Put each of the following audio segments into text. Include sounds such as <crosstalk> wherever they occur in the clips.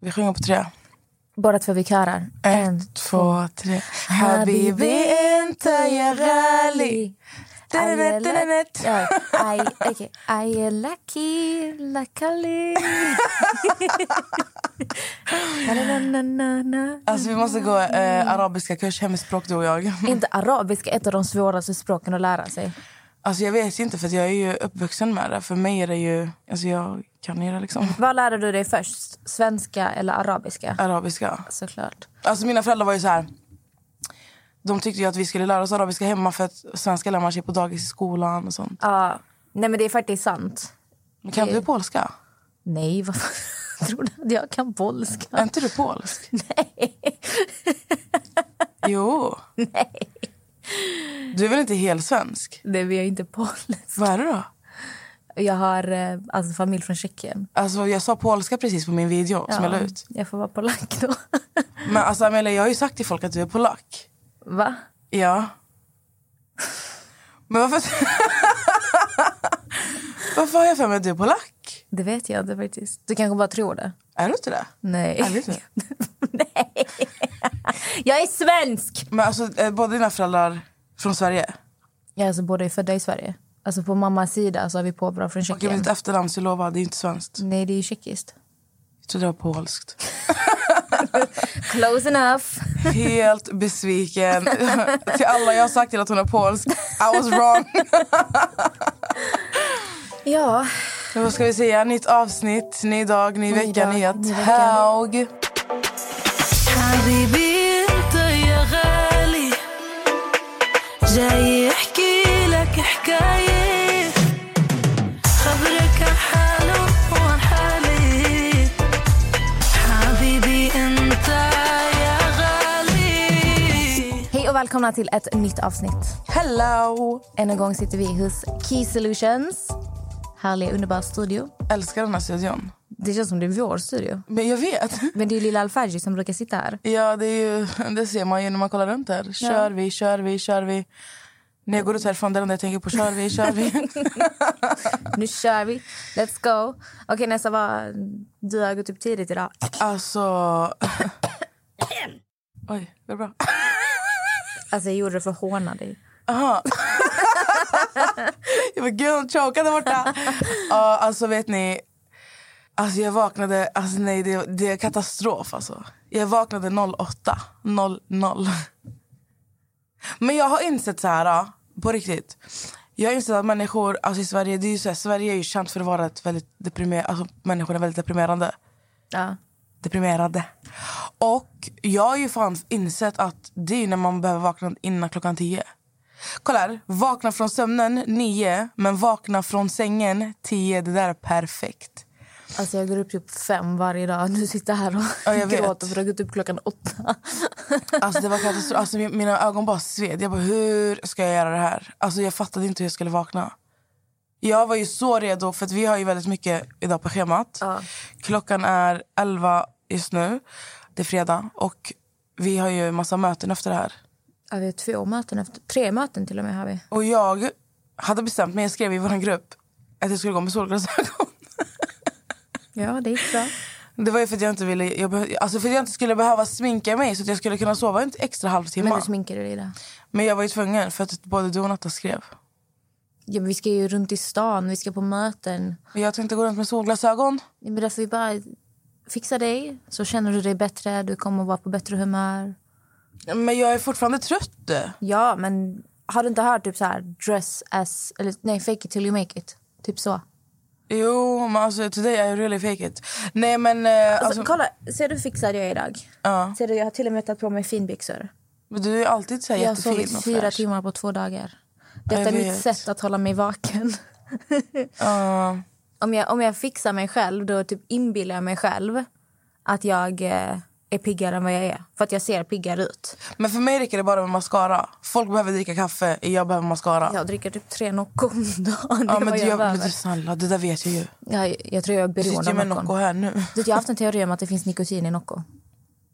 Vi sjunger på tre. Båda två vi körar. En, två, tre. Habibi enta ya ghali. I är lucky, luckily. Alltså vi måste gå eh, arabiska kurs, hemspråk du och jag. Inte arabiska, ett av de svåraste språken att lära sig. Alltså jag vet inte för jag är ju uppvuxen med det. För mig är det ju, alltså jag kan ju det liksom. Vad lärde du dig först? Svenska eller arabiska? Arabiska. Såklart. Alltså mina föräldrar var ju så här. De tyckte ju att vi skulle lära oss arabiska hemma för att svenska lär man sig på dagis i skolan och sånt. Ja, nej men det är faktiskt sant. Men kan Det- du polska? Nej, vad? <laughs> Tror du att jag kan polska? Är inte du polsk? <laughs> Nej. Jo. <laughs> Nej. Du är väl inte helt svensk? Nej, vi är inte polsk. Vad är det då? Jag har eh, alltså, familj från Tjeckien. Alltså jag sa polska precis på min video som jag la ut. jag får vara polack då. <laughs> Men alltså Amelia, jag har ju sagt till folk att du är polack. Va? Ja. Men varför... <laughs> varför har jag för mig att du är polack? Det vet jag inte faktiskt. Du kanske bara tror det. Är du inte det? Nej. Är du inte? <laughs> <laughs> Nej. Jag är svensk! Men alltså, är båda dina föräldrar från Sverige? Är alltså båda är födda i Sverige. Alltså på mammas sida så har vi påbrå från Okej, men Tjeckien. ditt efternamn så lovar, det är inte svenskt. Nej, det är ju tjeckiskt. Jag trodde det var polskt. <laughs> Close enough. Helt besviken. <laughs> till alla jag har sagt till att hon är polsk. I was wrong. Ja. Vad ska vi säga? Nytt avsnitt, ny dag, ny, vecka, dag, nyhet. ny. Haug. حبيبي انت يا غالي جاي احكي لك حكايه خبرك عن حاله وعن حالي حبيبي انت يا غالي Hej och välkomna till ett nytt avsnitt. Hello! Än en gång sitter vi hos Key Solutions. Härliga, underbara studio. Älskar den här studion. Det känns som det är vår studio. Men jag vet. Men det är lilla Alfaji som brukar sitta här. Ja, det, ju, det ser man ju när man kollar runt här. Kör vi, kör vi, kör vi. När jag går ut härifrån, det enda jag tänker på. Kör vi, kör vi. <laughs> Nu kör vi. Let's go. Okej, Nessa, vad... du har gått upp tidigt idag. Alltså... <coughs> Oj, går det bra? Alltså, jag gjorde det för att håna dig. Aha. <laughs> jag var gud, hon chokade borta. <laughs> Ja, alltså vet ni. Alltså jag vaknade, alltså nej det, det är katastrof alltså. Jag vaknade 08, 00. Men jag har insett så här, ja, på riktigt. Jag har insett att människor, alltså i Sverige, det är ju så här, Sverige är ju känt för att vara ett väldigt deprimerande, alltså människor är väldigt deprimerande. Ja. Deprimerade. Och jag har ju fan insett att det är när man behöver vakna innan klockan tio. Kolla här, vakna från sömnen nio, men vakna från sängen tio. Det där är perfekt. Alltså, jag går upp typ fem varje dag. Du sitter här och Ja, jag gråter för att gått upp klockan åtta. Alltså det var katastrof. Alltså mi- mina ögon bara sved. Jag bara, hur ska jag göra det här? Alltså jag fattade inte hur jag skulle vakna. Jag var ju så redo, för vi har ju väldigt mycket idag på schemat. Ja. Klockan är 11 just nu. Det är fredag. Och vi har ju massa möten efter det här. Ja, vi har två möten efter. Tre möten till och med har vi. Och jag hade bestämt mig, jag skrev i vår grupp att jag skulle gå med solglasögon. Ja, det gick bra. Det var ju för att jag inte ville, jag alltså för att jag inte skulle behöva sminka mig så att jag skulle kunna sova en extra halvtimme. Men Men, du sminkade dig där. jag var ju tvungen för att både du och Natta skrev. Ja, men vi ska ju runt i stan, vi ska på möten. Men jag tänkte gå runt med solglasögon. Ja, Men därför vi bara fixa dig, så känner du dig bättre. Du kommer vara på bättre humör. Men jag är fortfarande trött. Ja, men har du inte hört typ så här dress as... Eller nej, fake it till you make it. Typ så. Jo, men alltså today I really fake it. Nej men... eh, Alltså, Alltså, kolla, ser du hur fixad jag är idag? ja. Ser du, jag har till och med tagit på mig finbyxor. Men du är alltid så här Jag har jättefin sovit och fyra fräsch. timmar på två dagar. Detta är jag mitt vet. sätt att hålla mig vaken. <laughs> Ja. om, jag, om jag fixar mig själv, då typ inbillar jag mig själv att jag eh, är piggare än vad jag är. För att jag ser piggare ut. Men för mig räcker det bara med mascara. Folk behöver dricka kaffe, jag behöver mascara. Jag dricker typ tre Nocco om dagen. Ja, men jag jag, men du snälla, det där vet jag ju. Jag, jag tror jag är beroende av med Noccon. Nocco här nu. Du Jag har haft en teori om att det finns nikotin i Nocco.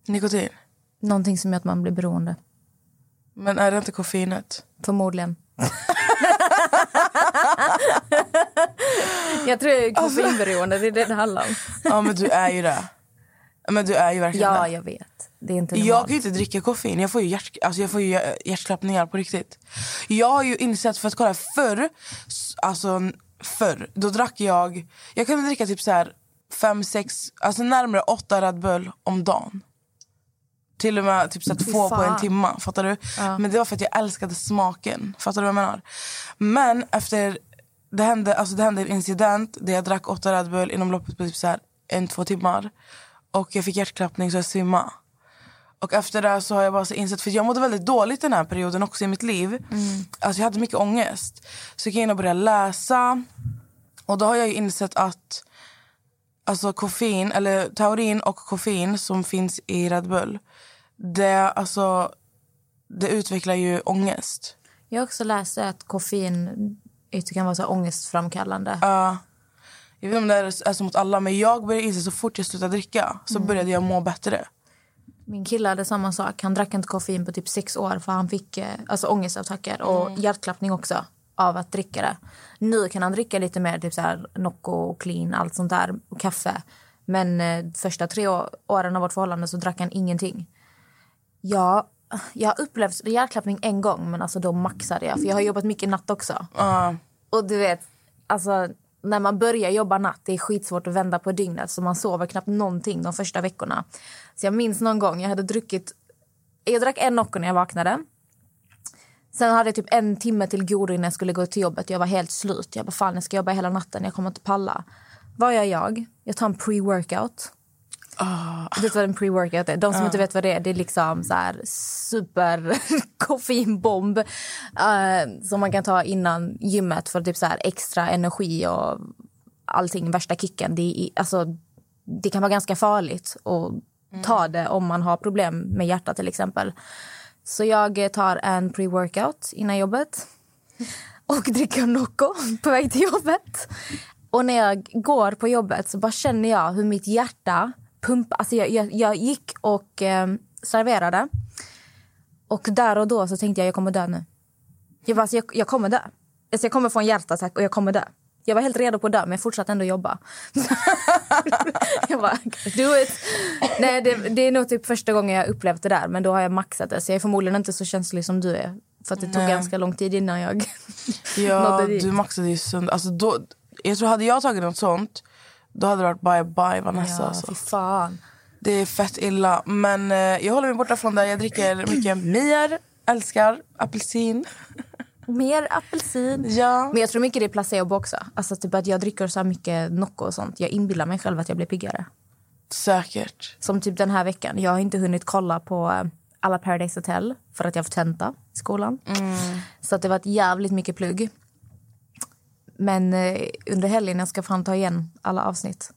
Nikotin. Någonting som gör att man blir beroende. Men är det inte koffeinet? Förmodligen. <laughs> jag tror jag är koffeinberoende. Det är det det handlar om. Ja men du är ju det. Men du är ju verkligen Ja, det. jag vet. Det är inte Jag normalt. kan ju inte dricka koffein. Jag får ju, hjärt, alltså jag får ju hjär- hjärtklappningar på riktigt. Jag har ju insett, för att kolla förr, alltså förr, då drack jag, jag kunde dricka typ så här fem, sex, alltså närmare åtta Red Bull om dagen. Till och med typ så två på en timme. Fattar du? Men det var för att jag älskade smaken. Fattar du vad jag menar? Men efter, det hände, alltså det hände en incident där jag drack åtta Red Bull inom loppet på typ så här en, två timmar. Och jag fick hjärtklappning så jag svimmade. Och efter det så har jag bara insett, för jag mådde väldigt dåligt den här perioden också i mitt liv. Alltså jag hade mycket ångest. Så jag gick in och började läsa. Och då har jag ju insett att alltså koffein, eller taurin och koffein som finns i Red Bull, det, alltså, det utvecklar ju ångest. Jag har också läst att koffein kan vara så ångestframkallande. Ja. Jag vet inte om det är så mot alla, men jag började inse så fort jag slutade dricka så började jag må bättre. Min kille hade samma sak. Han drack inte koffein på typ sex år för han fick eh, alltså ångestattacker och hjärtklappning också av att dricka det. Nu kan han dricka lite mer typ så här Nocco och clean, allt sånt där och kaffe. Men eh, första tre åren av vårt förhållande så drack han ingenting. Ja, jag har upplevt hjärtklappning en gång men alltså då maxade jag för jag har jobbat mycket natt också. Ja. Och du vet, alltså när man börjar jobba natt, det är skitsvårt att vända på dygnet så man sover knappt någonting de första veckorna. Så jag minns någon gång, jag hade druckit, jag drack en Nocco när jag vaknade. Sen hade jag typ en timme till godo innan jag skulle gå till jobbet. Jag var helt slut. Jag bara, fan jag ska jobba hela natten, jag kommer inte palla. Vad gör jag? Jag tar en pre-workout. Du vet vad en pre-workout är? De som inte vet vad det är, det är liksom så här super <laughs> koffeinbomb eh, som man kan ta innan gymmet för typ så här extra energi och allting, värsta kicken. Det, är, alltså, det kan vara ganska farligt att ta det om man har problem med hjärtat till exempel. Så jag tar en pre-workout innan jobbet <laughs> och dricker Nocco på väg till jobbet. Och när jag går på jobbet så bara känner jag hur mitt hjärta pumpar. Alltså jag, jag, jag gick och eh, serverade. Och där och då så tänkte jag jag kommer dö nu. Jag, bara, alltså, jag, jag kommer dö. Alltså, jag kommer få en hjärtattack och jag kommer dö. Jag var helt redo på att dö men jag fortsatte ändå jobba. <laughs> jag bara, do it. Nej, det, det är nog typ första gången jag upplevt det där men då har jag maxat det. Så jag är förmodligen inte så känslig som du är. För att det tog Nej. ganska lång tid innan jag <laughs> Ja, du maxade ju sönder. Alltså då, jag tror hade jag tagit något sånt, då hade det varit bye bye Vanessa. Ja, alltså. fy fan. Det är fett illa. Men eh, jag håller mig borta från det. Jag dricker mycket mer, älskar apelsin. <laughs> Mer apelsin. Ja. Men jag tror mycket det är placebo också. Alltså typ att jag dricker så mycket Nocco och sånt. Jag inbillar mig själv att jag blir piggare. Säkert. Som typ den här veckan. Jag har inte hunnit kolla på eh, alla Paradise Hotel för att jag får tenta i skolan. Så att det var ett jävligt mycket plugg. Men eh, under helgen jag ska fan ta igen alla avsnitt.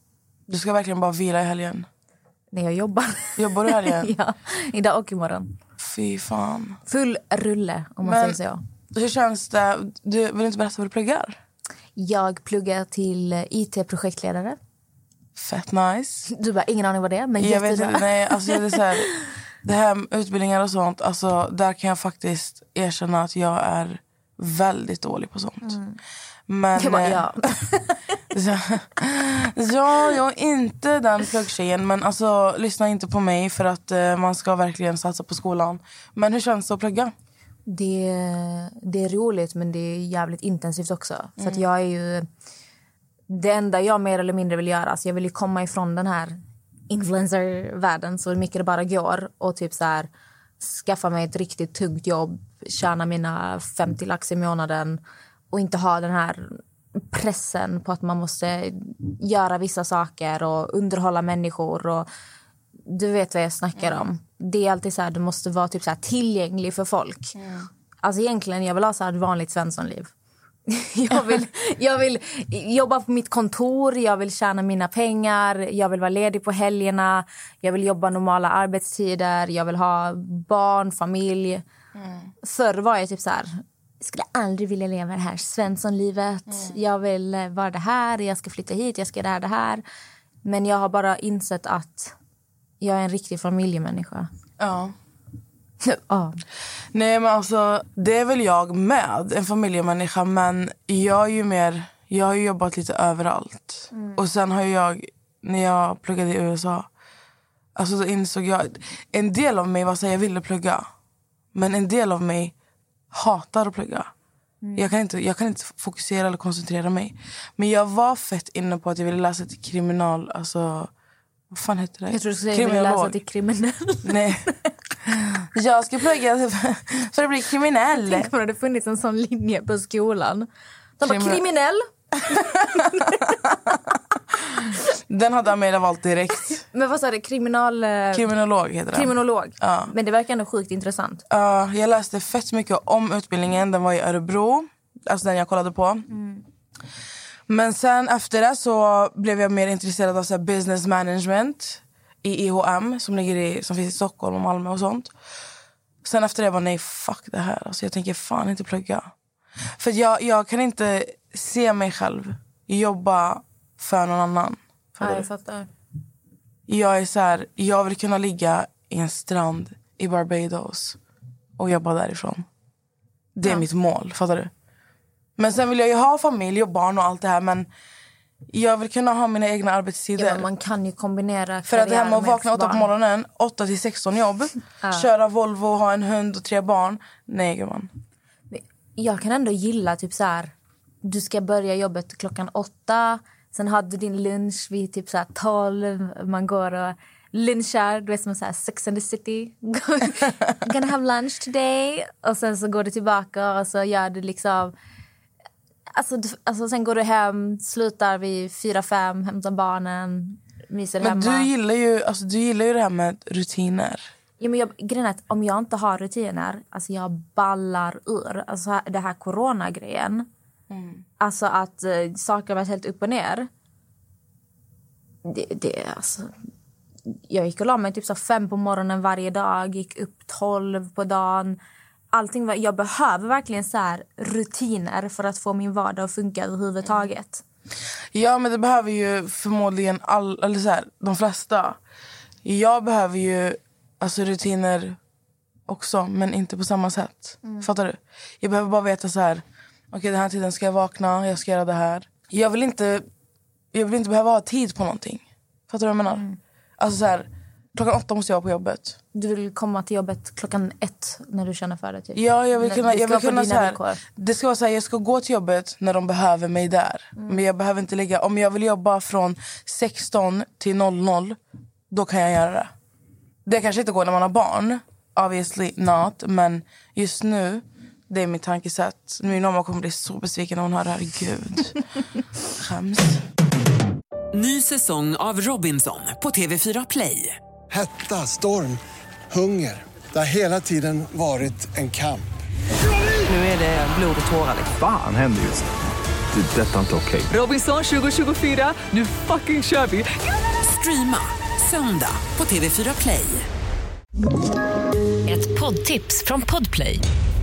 Du ska verkligen bara vila i helgen. När jag jobbar. Jobbar du helgen? <laughs> ja, idag och imorgon. Fy fan. Full rulle om man Men- säger så. Hur känns det? Du vill inte berätta vad du pluggar? Jag pluggar till eh, IT-projektledare. Fett nice. Du bara, ingen aning vad det är, men Jag vet inte, nej, alltså det, är så här, <laughs> det här med utbildningar och sånt, alltså, där kan jag faktiskt erkänna att jag är väldigt dålig på sånt. Men, Jag bara, eh, ja. <laughs> Så- ja, jag är inte den pluggtjejen. Men alltså, lyssna inte på mig för att eh, man ska verkligen satsa på skolan. Men hur känns det att plugga? Det, det är roligt, men det är jävligt intensivt också. För att jag är ju... Det enda jag mer eller mindre vill göra, alltså jag vill ju komma ifrån den här influencer-världen så mycket det bara går och typ så här skaffa mig ett riktigt tungt jobb, tjäna mina 50 lax i månaden och inte ha den här pressen på att man måste göra vissa saker och underhålla människor och du vet vad jag snackar om. Det är alltid så här, du måste vara typ så tillgänglig för folk. Alltså egentligen, jag vill ha så här vanligt svenssonliv. <laughs> Jag vill, <laughs> jag vill jobba på mitt kontor, jag vill tjäna mina pengar, jag vill vara ledig på helgerna, jag vill jobba normala arbetstider, jag vill ha barn, familj. Förr var jag typ så här, skulle aldrig vilja leva det här svenssonlivet. Jag vill vara det här, jag ska flytta hit, jag ska här, det här. Men jag har bara insett att jag är en riktig familjemänniska. Ja. <laughs> Ja. Nej men alltså, det är väl jag med, en familjemänniska. Men jag är ju mer, jag har jobbat lite överallt. Och sen har jag, när jag pluggade i USA, Alltså då insåg jag, en del av mig var så här, jag ville plugga. Men en del av mig hatar att plugga. Jag, kan inte, jag kan inte fokusera eller koncentrera mig. Men jag var fett inne på att jag ville läsa till kriminal... Alltså, vad fan heter det? Jag tror du skulle säga läsa till kriminell. Nej. Jag ska plugga för att bli kriminell. Tänk om det hade funnits en sån linje på skolan. De bara Kriminell. <laughs> Den hade Amelia valt direkt. Men vad sa du? Kriminal... eh, Kriminolog heter den. kriminolog. Ja. Men det verkar ändå sjukt intressant. Ja, jag läste fett mycket om utbildningen. Den var i Örebro, alltså den jag kollade på. Men sen efter det så blev jag mer intresserad av så här, business management i IHM som, ligger i, som finns i Stockholm och Malmö och sånt. Sen efter det var nej, fuck det här. Alltså, jag tänker fan inte plugga. För jag, jag kan inte se mig själv jobba för någon annan. Ja, jag fattar. Jag är så här, jag vill kunna ligga i en strand i Barbados och jobba därifrån. Det är mitt mål, fattar du? Men sen vill jag ju ha familj och barn och allt det här men jag vill kunna ha mina egna arbetstider. Ja, men man kan ju kombinera För att det här med att karriär vakna åtta på morgonen, 8 till 16 jobb, köra Volvo, ha en hund och tre barn. Nej gumman. Jag kan ändå gilla typ så här. Du ska börja jobbet klockan åtta. Sen hade du din lunch vid typ så här tolv. Man går och lunchar. Du vet som så här Sex and the City. <laughs> Gonna have lunch today. Och sen så går du tillbaka och så gör du liksom... Alltså, alltså sen går du hem, slutar vid fyra, fem, hämtar barnen, myser Men hemma. du gillar, ju, alltså, du gillar ju det här med rutiner. Ja, men jag, grejen är att om jag inte har rutiner, alltså jag ballar ur. Alltså det här coronagrejen. Alltså att eh, saker har varit helt upp och ner. Det, det är alltså... Jag gick och la mig typ så fem på morgonen varje dag, gick upp tolv på dagen. Allting var, jag behöver verkligen så här rutiner för att få min vardag att funka överhuvudtaget. Ja, men det behöver ju förmodligen all, eller så här, de flesta. Jag behöver ju alltså, rutiner också, men inte på samma sätt. Fattar du? Jag behöver bara veta så här, okej den här tiden ska jag vakna, jag ska göra det här. Jag vill inte, jag vill inte behöva ha tid på någonting. Fattar du vad jag menar? Alltså så här, klockan åtta måste jag vara på jobbet. Du vill komma till jobbet klockan ett när du känner för det. Typ. Ja, jag vill kunna, jag vill kunna så här. Det ska vara så här, jag ska gå till jobbet när de behöver mig där. Men jag behöver inte lägga, om jag vill jobba från 16 till 00, då kan jag göra det. Det kanske inte går när man har barn, obviously not. Men just nu, det är mitt tankesätt. Min mamma kommer bli så besviken när hon hör det här. Gud, <laughs> skäms. Ny säsong av Robinson på TV4 Play. Hetta, storm, hunger. Det har hela tiden varit en kamp. Nu är det blod och tårar. Fan händer just nu. Det. är Detta är inte okej. Robinson 2024, nu fucking kör vi! Streama söndag på TV4 Play. Ett poddtips från Podplay.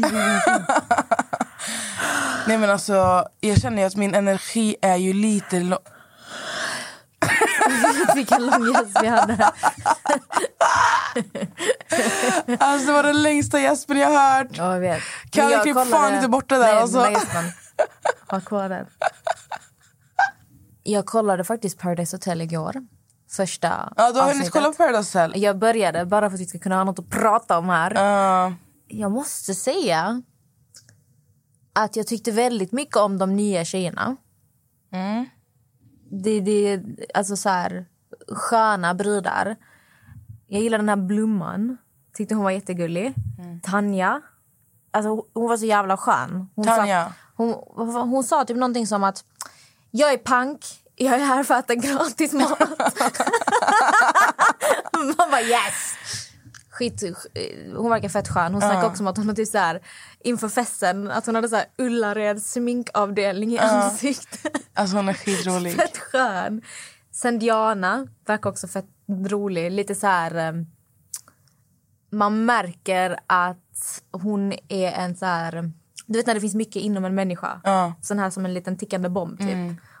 <laughs> Nej men alltså, jag känner ju att min energi är ju lite... Lo- <laughs> Vilken lång gäst vi hade. <laughs> alltså det var den längsta gäspen jag hört. Ja, jag vet. Jag klipp kollade- fan inte bort det där, Nej, alltså? Ha kvar den. Jag kollade faktiskt Paradise Hotel igår. Första Ja, du har hunnit kolla på Paradise Hotel? Jag började bara för att vi ska kunna ha något att prata om här. Ja. Jag måste säga att jag tyckte väldigt mycket om de nya tjejerna. Mm. Det, det alltså så här sköna brudar. Jag gillar den här Blomman. Tyckte hon var jättegullig. Tanja. Alltså hon- hon var så jävla skön. Hon Tanja. Sa, hon, hon sa typ någonting som att jag är pank, jag är här för att äta gratis mat. <laughs> Man bara yes! Skit, hon verkar fett skön. Hon snackade också om att hon typ så här, inför festen att hon hade så här Ullareds sminkavdelning i ansiktet. Alltså hon är skitrolig. Fett skön. Sen Diana verkar också fett rolig. Lite så här... eh, Man märker att hon är en så här... Du vet när det finns mycket inom en människa. Ja. Sån här som en liten tickande bomb typ.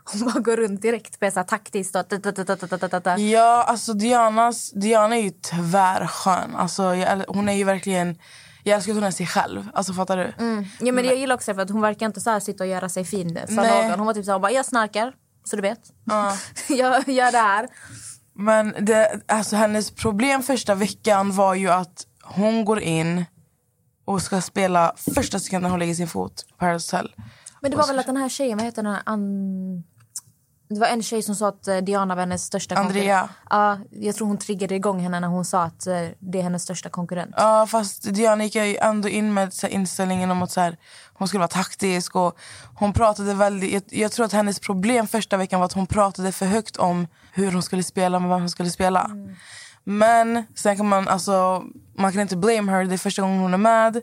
Hon bara går runt direkt på så taktiskt och... Ja, alltså Dianas, Diana är ju tvärskön. Alltså, jag, hon är ju verkligen... Jag älskar att hon är sig själv. Alltså fattar du? Ja, men jag gillar också för att hon verkar inte så här sitta och göra sig fin för Nej. någon. Hon var typ så här, hon bara, jag snarkar, så du vet. Ja. <laughs> jag gör det här. Men det, alltså hennes problem första veckan var ju att hon går in och ska spela första sekunden hon lägger sin fot på Paradise Hotel. Men det var väl att den här tjejen, vad heter den här? An... Det var en tjej som sa att eh, Diana var hennes största Andrea. Ja, jag tror hon triggade igång henne när hon sa att eh, det är hennes största konkurrent. Ja, fast Diana gick ju ändå in med så här, inställningen om att så här, hon skulle vara taktisk. Och hon pratade väldigt, jag, jag tror att hennes problem första veckan var att hon pratade för högt om hur hon skulle spela med vem hon skulle spela. Men sen kan man, alltså, man kan inte blame her. Det är första gången hon är med.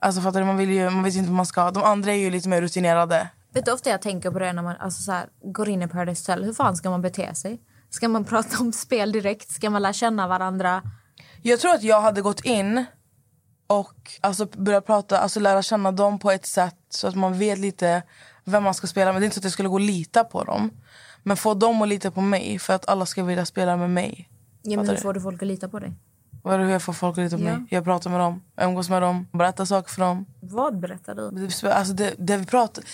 Alltså fattar du, man, vill ju, man vet ju inte vad man ska. De andra är ju lite mer rutinerade. Vet du ofta jag tänker på det när man alltså, så här, går in i Paradise Hotel? Hur fan ska man bete sig? Ska man <laughs> prata om spel direkt? Ska man lära känna varandra? Jag tror att jag hade gått in och alltså, börjat prata, alltså lära känna dem på ett sätt så att man vet lite vem man ska spela med. Det är inte så att jag skulle gå och lita på dem. Men få dem att lita på mig för att alla ska vilja spela med mig. Ja, men hur får du folk att lita på dig? Vad är det hur jag får folk att lita på Ja. mig? Jag pratar med dem, umgås med dem, berättar saker för dem. Vad berättar du? Det, alltså det, det, vi pratar,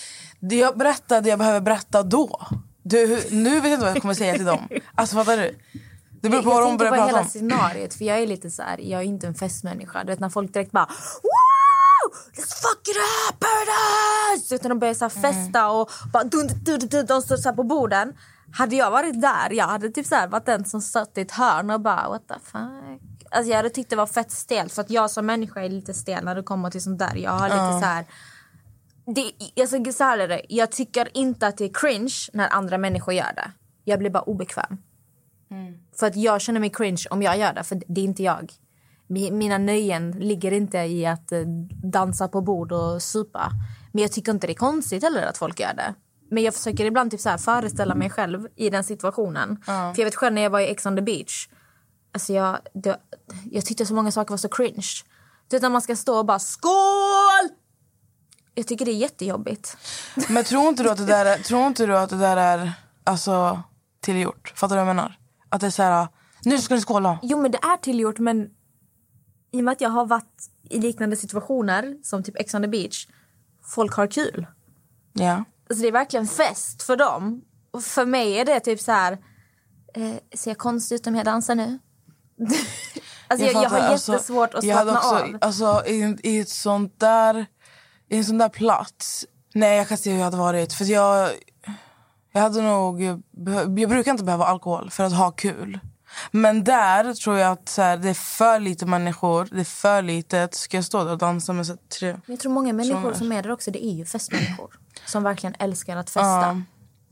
det jag berättar det jag behöver berätta då. Du, hur- nu vet jag inte vad jag kommer säga till dem. <laughs> Alltså fattar du? Det beror på vad de tänker börjar på prata hela om. scenariet, för jag är lite så här, jag är inte en festmänniska. Du vet när folk direkt bara Wow! Let's fuck it up, paradise! När de börjar så här Mm. festa och bara dun, dun, dun, dun, de står så här på borden. Hade jag varit där, jag hade typ så här varit den som satt i ett hörn och bara what the fuck. Alltså jag hade tyckt det var fett stelt för att jag som människa är lite stel när det kommer till sånt där. Jag har lite Ja. så här det, jag ska så här är det. Jag tycker inte att det är cringe när andra människor gör det. Jag blir bara obekväm. För att jag känner mig cringe om jag gör det, för det är inte jag. Mi- Mina nöjen ligger inte i att eh, dansa på bord och supa. Men jag tycker inte det är konstigt heller att folk gör det. Men jag försöker ibland typ så här föreställa mig själv i den situationen. För jag vet själv när jag var i Ex on the beach. Alltså jag, det, jag tyckte så många saker var så cringe. Du vet när man ska stå och bara skål! Jag tycker det är jättejobbigt. Men tror inte du att det där är, tror inte du att det där är alltså, tillgjort? Fattar du vad jag menar? Att det är så här, nu ska ni skåla. Jo men det är tillgjort men i och med att jag har varit i liknande situationer som typ Ex on the beach. Folk har kul. Ja. Alltså det är verkligen fest för dem. Och för mig är det typ så här. Eh, ser jag konstig ut om jag dansar nu? Alltså jag, jag, fattar, har alltså, jättesvårt att jag slappna också, av. Alltså, i, i, ett sånt där, I en sån där plats... Nej, jag kan se hur jag hade varit. För jag, jag hade nog... Jag brukar inte behöva alkohol för att ha kul. Men där tror jag att så här, det är för lite människor. Det är för litet. Ska jag stå där och dansa med så tre... Men jag tror många människor är där också, det är ju festmänniskor. Som verkligen älskar att festa. Ja.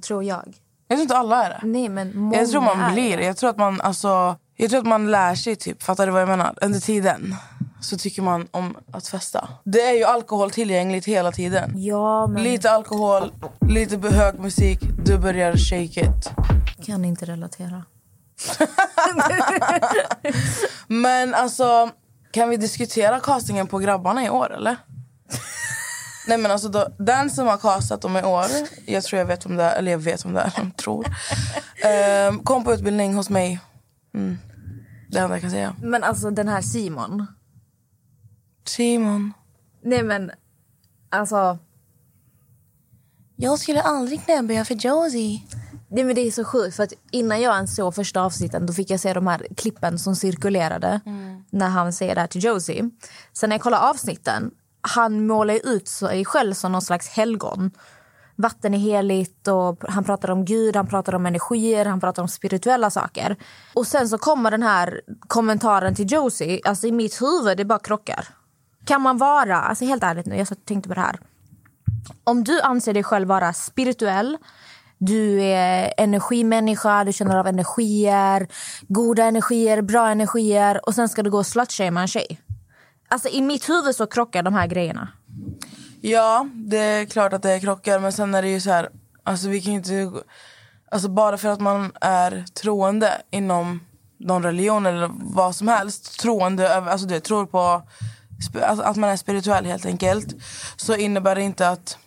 Tror jag. Jag tror inte alla är det. Nej men många Jag tror man blir det. Jag tror att man, alltså, jag tror att man lär sig, typ, fattar du vad jag menar? Under tiden så tycker man om att festa. Det är ju alkohol tillgängligt hela tiden. Ja men Lite alkohol, lite hög musik, du börjar shake it. kan inte relatera. <laughs> Men alltså, kan vi diskutera castingen på grabbarna i år eller? <laughs> Nej men alltså då, den som har castat dem i år, jag tror jag vet om det är, eller jag vet om det är, <laughs> tror. Ehm, kom på utbildning hos mig. Mm. Det enda jag kan säga. Men alltså den här Simon. Simon. Nej men alltså. Jag skulle aldrig knäböja för Josie. Nej, men det är så sjukt för att innan jag ens såg första avsnitten då fick jag se de här klippen som cirkulerade när han säger det här till Josie. Sen när jag kollade avsnitten, han målar ut sig själv som någon slags helgon. Vatten är heligt och han pratar om Gud, han pratar om energier, han pratar om spirituella saker. Och sen så kommer den här kommentaren till Josie, alltså i mitt huvud det bara krockar. Kan man vara, alltså helt ärligt nu, jag tänkte på det här. Om du anser dig själv vara spirituell, du är energimänniska, du känner av energier, goda energier, bra energier och sen ska du gå och slutshamea en tjej. Alltså i mitt huvud så krockar de här grejerna. Ja, det är klart att det är krockar men sen är det ju så här, alltså vi kan inte Alltså bara för att man är troende inom någon religion eller vad som helst. Troende, alltså du tror på alltså att man är spirituell helt enkelt. Så innebär det inte att,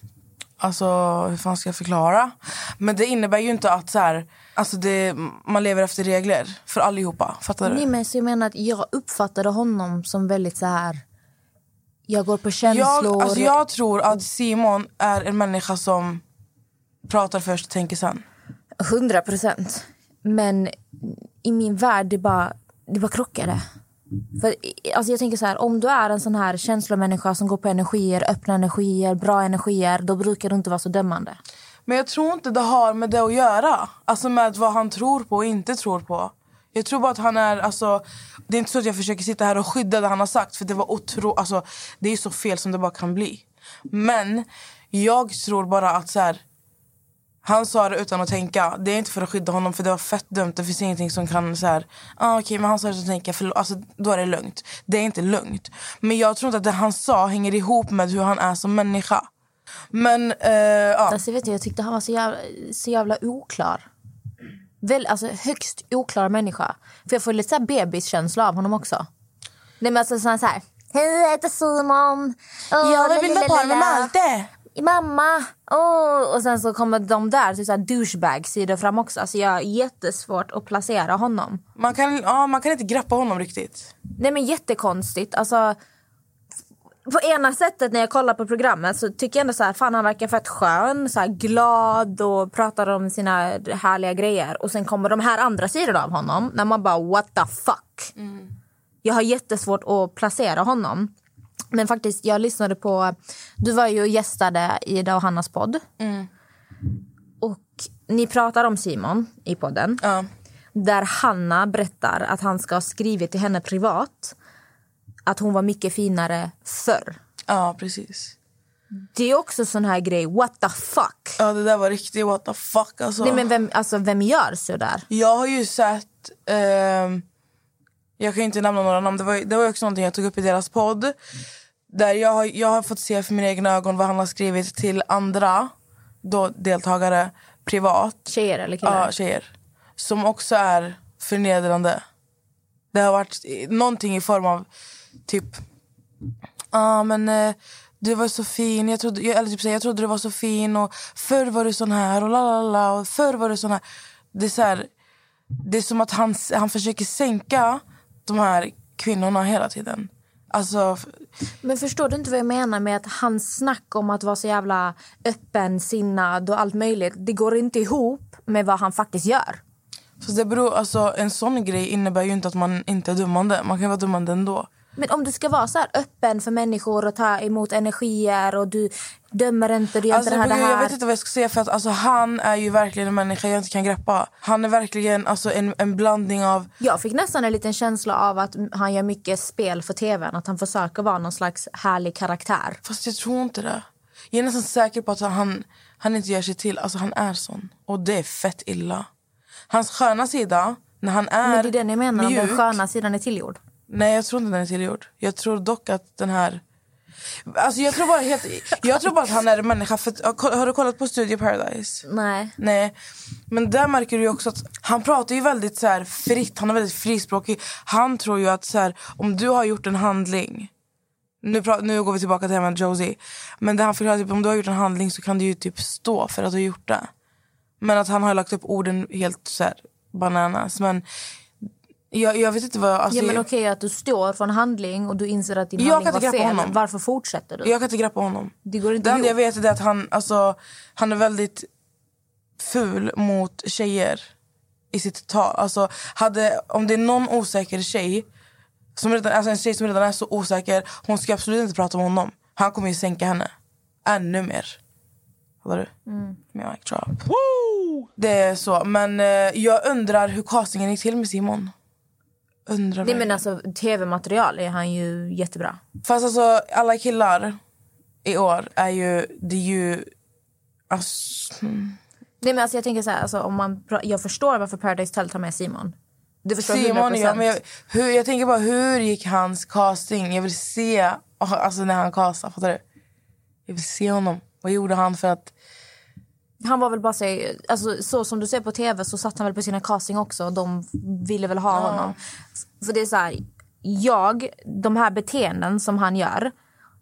alltså hur fan ska jag förklara? Men det innebär ju inte att så här, alltså det, man lever efter regler för allihopa. Fattar du? Nej, men så jag menar att jag uppfattade honom som väldigt så här... Jag går på känslor. Jag, alltså jag tror att Simon är en människa som pratar först och tänker sen. 100 procent. Men i min värld, det bara, det bara krockade. För, alltså jag tänker så här, om du är en sån här känslomänniska som går på energier, öppna energier, bra energier, då brukar du inte vara så dömande. Men jag tror inte det har med det att göra. Alltså med vad han tror på och inte tror på. Jag tror bara att han är... Alltså, det är inte så att jag försöker sitta här och skydda det han har sagt. För Det var otro, alltså, det är så fel som det bara kan bli. Men jag tror bara att så här, han sa det utan att tänka. Det är inte för att skydda honom för det var fett dumt. Det finns ingenting som kan så här, ah, okej men han sa det utan att tänka. För, alltså, då är det lugnt. Det är inte lugnt. Men jag tror inte att det han sa hänger ihop med hur han är som människa. Men eh, ja. Alltså, vet du, jag tyckte han var så jävla, så jävla oklar. Väl, alltså, högst oklar människa. För jag får lite så här bebiskänsla av honom också. Nej men alltså sån här, hej jag heter Simon. Åh, Jag vill bilda par med. Malte. Mamma! Åh. Och sen så kommer de där, typ så här douchebag sidor fram också. Alltså jag har jättesvårt att placera honom. Man kan, ja, man kan inte greppa honom riktigt. Nej men jättekonstigt. Alltså, på ena sättet när jag kollar på programmet så tycker jag ändå så här, fan han verkar fett skön, så här, glad och pratar om sina härliga grejer. Och sen kommer de här andra sidorna av honom när man bara what the fuck. Jag har jättesvårt att placera honom. Men faktiskt, jag lyssnade på... Du var ju och gästade i Ida och Hannas podd. Och ni pratar om Simon i podden. Där Hanna berättar att han ska ha skrivit till henne privat att hon var mycket finare förr. Ja, precis. Det är också sån här grej, what the fuck? Ja, det där var riktigt what the fuck alltså. Nej, men vem, alltså, vem gör så där? Jag har ju sett... ehm, jag kan inte nämna några namn. Det var, det var också någonting jag tog upp i deras podd. Där jag, har, jag har fått se för mina egna ögon vad han har skrivit till andra då, deltagare privat. Tjejer eller killar? Ja, tjejer. Som också är förnedrande. Det har varit någonting i form av typ... Ja, men eh, du var så fin. Jag trodde, jag, eller typ, så jag trodde du var så fin. Och förr var du sån här. Och la, la, la, och förr var du sån här. Det är, så här, det är som att han, han försöker sänka de här kvinnorna hela tiden. Alltså, Men förstår du inte vad jag menar med att hans snack om att vara så jävla öppensinnad och allt möjligt, det går inte ihop med vad han faktiskt gör. så det beror, alltså, en sån grej innebär ju inte att man inte är dummande. Man kan vara dummande ändå. Men om du ska vara så här öppen för människor och ta emot energier och du dömer inte, du gör Alltså, inte det här, det jag här. vet inte vad jag ska säga för att alltså, han är ju verkligen en människa jag inte kan greppa. Han är verkligen alltså, en, en blandning av... Jag fick nästan en liten känsla av att han gör mycket spel för tvn. Att han försöker vara någon slags härlig karaktär. Fast jag tror inte det. Jag är nästan säker på att han, han inte gör sig till. Alltså han är sån. Och det är fett illa. Hans sköna sida, när han är Men det är den jag menar, mjuk. den sköna sidan är tillgjord. Nej, jag tror inte den är tillgjord. Jag tror dock att den här... Alltså jag tror bara helt... Jag tror bara att han är en människa. För att, har du kollat på Studio Paradise? Nej. Nej, men där märker du också att han pratar ju väldigt så här fritt, han är väldigt frispråkig. Han tror ju att så här, om du har gjort en handling, nu, pra- nu går vi tillbaka till med Josie, men det han förklarar typ om du har gjort en handling så kan du ju typ stå för att du har gjort det. Men att han har lagt upp orden helt så här bananas. Men jag, jag vet inte vad... Alltså, ja, men okej att du står för en handling och du inser att din Jag handling kan inte var fel. honom. Varför fortsätter du? Jag kan inte greppa honom. Det går inte Det enda jag vet är att han, alltså, han är väldigt ful mot tjejer i sitt tal. Alltså, hade, om det är någon osäker tjej, som redan, alltså en tjej som redan är så osäker, hon ska absolut inte prata med honom. Han kommer ju sänka henne ännu mer. Fattar du? Mm. Mic drop. Det är så. Men eh, jag undrar hur castingen gick till med Simon. Undrar Nej, men alltså, tv-material är han ju jättebra. Fast alltså alla killar i år är ju, det är ju... Alltså, hmm. Nej, men alltså, jag tänker så här, alltså, om man, jag förstår varför Paradise Hotel tar med Simon. Du förstår Simon, 100%. ja, men jag, hur, jag tänker bara hur gick hans casting? Jag vill se alltså när han castade, fattar du? Jag vill se honom. Vad gjorde han för att... Han var väl bara så, alltså, så som du ser på tv så satt han väl på sina casting också. De ville väl ha honom. För det är så här, jag, de här beteenden som han gör.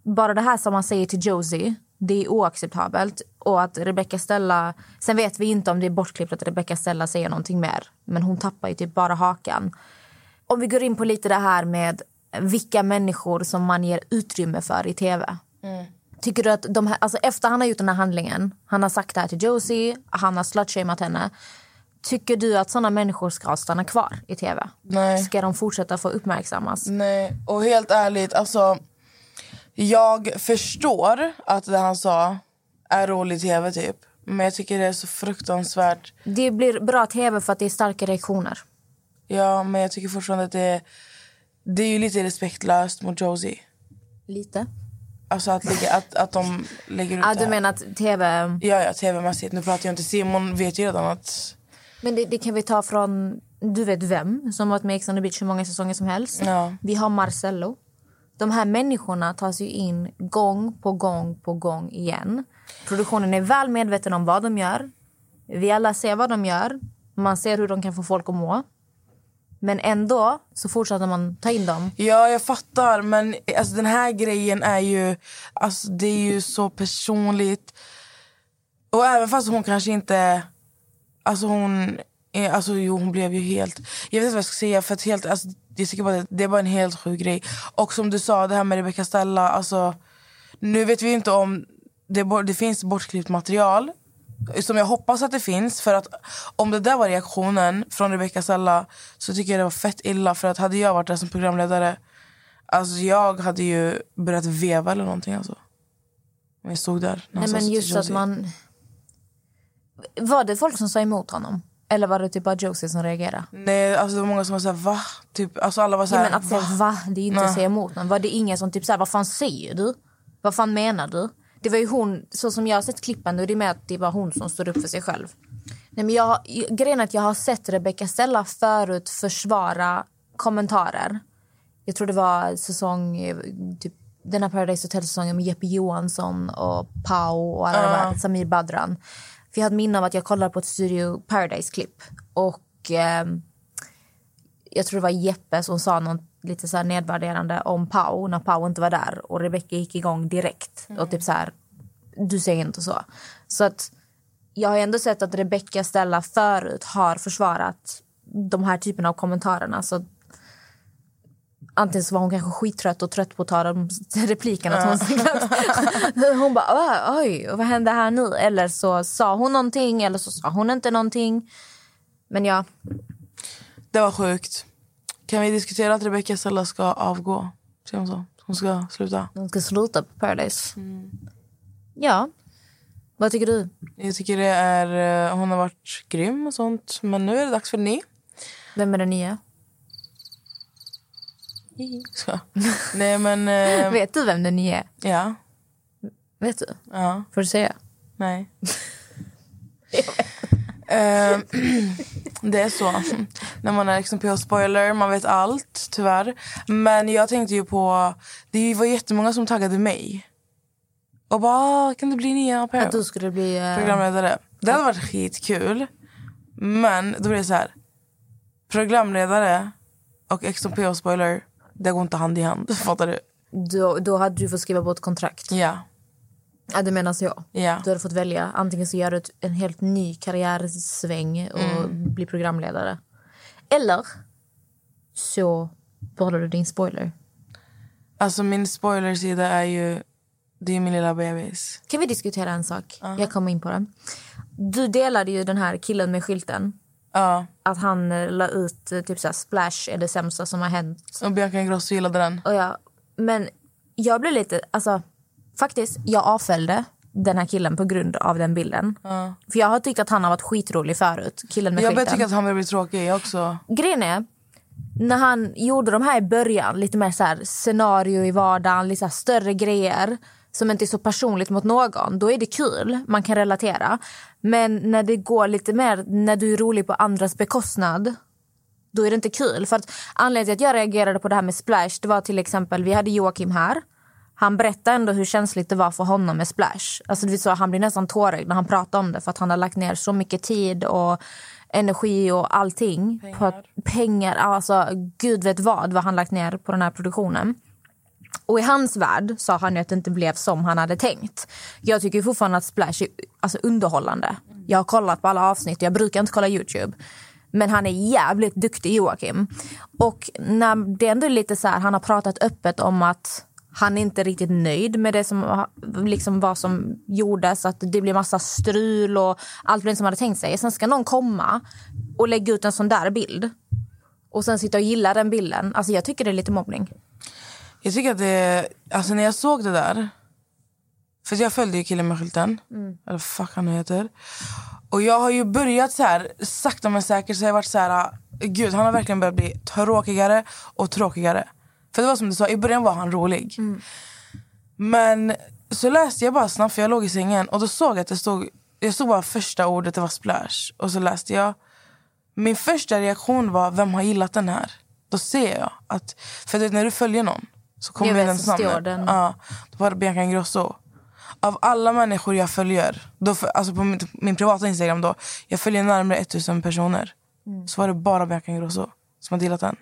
Bara det här som han säger till Josie, det är oacceptabelt. Och att Rebecca Stella, sen vet vi inte om det är bortklippt att Rebecca Stella säger någonting mer. Men hon tappar ju typ bara hakan. Om vi går in på lite det här med vilka människor som man ger utrymme för i tv. Tycker du att de här, alltså efter han har gjort den här handlingen, han har sagt det här till Josie, han har slutshameat henne. Tycker du att såna människor ska stanna kvar i tv? Nej. Ska de fortsätta få uppmärksammas? Nej, och helt ärligt, alltså jag förstår att det han sa är rolig tv typ. Men jag tycker det är så fruktansvärt. Det blir bra tv för att det är starka reaktioner. Ja, men jag tycker fortfarande att det är, det är ju lite respektlöst mot Josie. Lite. Alltså att, lägga, att, att de lägger ut Ja, det du här. menar att tv... Ja, ja, tv-mässigt. Nu pratar jag inte Simon vet ju redan att... Men det, det kan vi ta från du vet vem som har varit med i Ex on the beach hur många säsonger som helst. Ja. Vi har Marcello. De här människorna tas ju in gång på gång på gång igen. Produktionen är väl medveten om vad de gör. Vi alla ser vad de gör. Man ser hur de kan få folk att må. Men ändå så fortsatte man ta in dem. Ja, jag fattar. Men alltså, den här grejen är ju... Alltså, det är ju så personligt. Och även fast hon kanske inte... Alltså hon... Alltså jo, hon blev ju helt... Jag vet inte vad jag ska säga. För att helt, alltså, jag tycker bara det, det är bara en helt sjuk grej. Och som du sa, det här med Rebecca Stella. Alltså, nu vet vi inte om det, det finns bortklippt material. Som jag hoppas att det finns. För att om det där var reaktionen från Rebecca Stella så tycker jag det var fett illa. För att hade jag varit där som programledare, alltså jag hade ju börjat veva eller någonting. Alltså. Om jag stod där. Nej, men just att man... Var det folk som sa emot honom? Eller var det typ bara Josie som reagerade? Nej, alltså det var många som var såhär, va? Typ, alltså alla var Ja, såhär, men att säga va, det är inte Nej. att säga emot någon. Var det ingen som typ såhär, vad fan säger du? Vad fan menar du? Det var ju hon, så som jag har sett klippen, och det är med att det var hon som stod upp för sig själv. Nej, men jag, grejen är att jag har sett Rebecca Stella förut försvara kommentarer. Jag tror det var säsong, eh, typ, den här Paradise Hotel-säsongen med Jeppe Johansson och Pau och alla de här, Samir Badran. För jag har ett minne av att jag kollade på ett Studio Paradise-klipp. Och ehm, jag tror det var Jeppe som sa något lite så här nedvärderande om Pau när Pau inte var där. Och Rebecca gick igång direkt. Och typ så här, du säger inte så. Så att jag har ändå sett att Rebecca Stella förut har försvarat de här typerna av kommentarerna. Så antingen så var hon kanske skittrött och trött på att ta de <laughs> replikerna. Att hon, <laughs> hon bara "Åh, oj, vad hände här nu? Eller så sa hon någonting eller så sa hon inte någonting. Men ja, det var sjukt. Kan vi diskutera att Rebecca Stella ska avgå? Säger hon så? Hon ska sluta? de ska sluta på Paradise. Ja. Vad tycker du? Jag tycker det är, eh, hon har varit grym och sånt. Men nu är det dags för ny. Vem är den nya? Så. Nej men, eh, <laughs> Vet du vem den nya är? ja. Vet du? ja. Får du säga? Nej. <laughs> <laughs> Eh, det är så. När man är liksom på spoiler, man vet allt tyvärr. Men jag tänkte ju på, det var jättemånga som taggade mig. Och bara, "Ah, kan det bli nya Att du skulle bli... eh, programledare? Det hade varit skitkul. Men då blir det så här. Programledare och XP spoiler, det går inte hand i hand. <laughs> Fattar du? då, då hade du fått skriva på ett kontrakt. Ja. Ja, det menar jag. Ja. Du hade fått välja. Antingen så gör du en helt ny karriärsväng och Mm. blir programledare. Eller så behåller du din spoiler. Alltså min spoilersida är ju, det är min lilla bebis. Kan vi diskutera en sak? Jag kommer in på den. Du delade ju den här killen med skylten. Ja. Att han eh, la ut eh, typ så här, splash är det sämsta som har hänt. Och Bianca Ingrosso gillade den. Och jag, men jag blev lite, alltså faktiskt, jag avföljde den här killen på grund av den bilden. För jag har tyckt att han har varit skitrolig förut, killen med Jag börjar tycka att han börjar bli tråkig jag också. Grejen är, när han gjorde de här i början, lite mer så här scenario i vardagen, lite större grejer som inte är så personligt mot någon, då är det kul. Man kan relatera. Men när det går lite mer, när du är rolig på andras bekostnad, då är det inte kul. För att anledningen till att jag reagerade på det här med Splash, det var till exempel, vi hade Joakim här. Han berättar ändå hur känsligt det var för honom med Splash. Alltså, det säga, han blir nästan tårögd när han pratar om det för att han har lagt ner så mycket tid och energi och allting. Pengar. På att, pengar, alltså gud vet vad, vad han lagt ner på den här produktionen. Och i hans värld sa han att det inte blev som han hade tänkt. Jag tycker fortfarande att Splash är alltså, underhållande. Jag har kollat på alla avsnitt, jag brukar inte kolla Youtube. Men han är jävligt duktig Joakim. Och när det ändå är lite så här, han har pratat öppet om att han är inte riktigt nöjd med det som, liksom vad som gjordes. Att det blir massa strul och allt blev som hade tänkt sig. Sen ska någon komma och lägga ut en sån där bild. Och sen sitta och gilla den bilden. Alltså jag tycker det är lite mobbning. Jag tycker att det... Alltså när jag såg det där... För jag följde ju killen med skylten. Mm. Eller fuck han nu heter. Och jag har ju börjat så här sakta men säkert så jag har varit så här... Gud, han har verkligen börjat bli tråkigare och tråkigare. För det var som du sa, i början var han rolig. Mm. Men så läste jag bara snabbt, för jag låg i sängen. Och då såg jag att det stod... Jag såg bara första ordet, det var splash. Och så läste jag. Min första reaktion var, vem har gillat den här? Då ser jag att... För du vet, när du följer någon så kommer jag den namnet. Ja, då var det Bianca Ingrosso. Av alla människor jag följer, då, alltså på min, min privata Instagram då, jag följer närmare 1000 personer. Mm. Så var det bara Bianca Ingrosso som hade gillat den.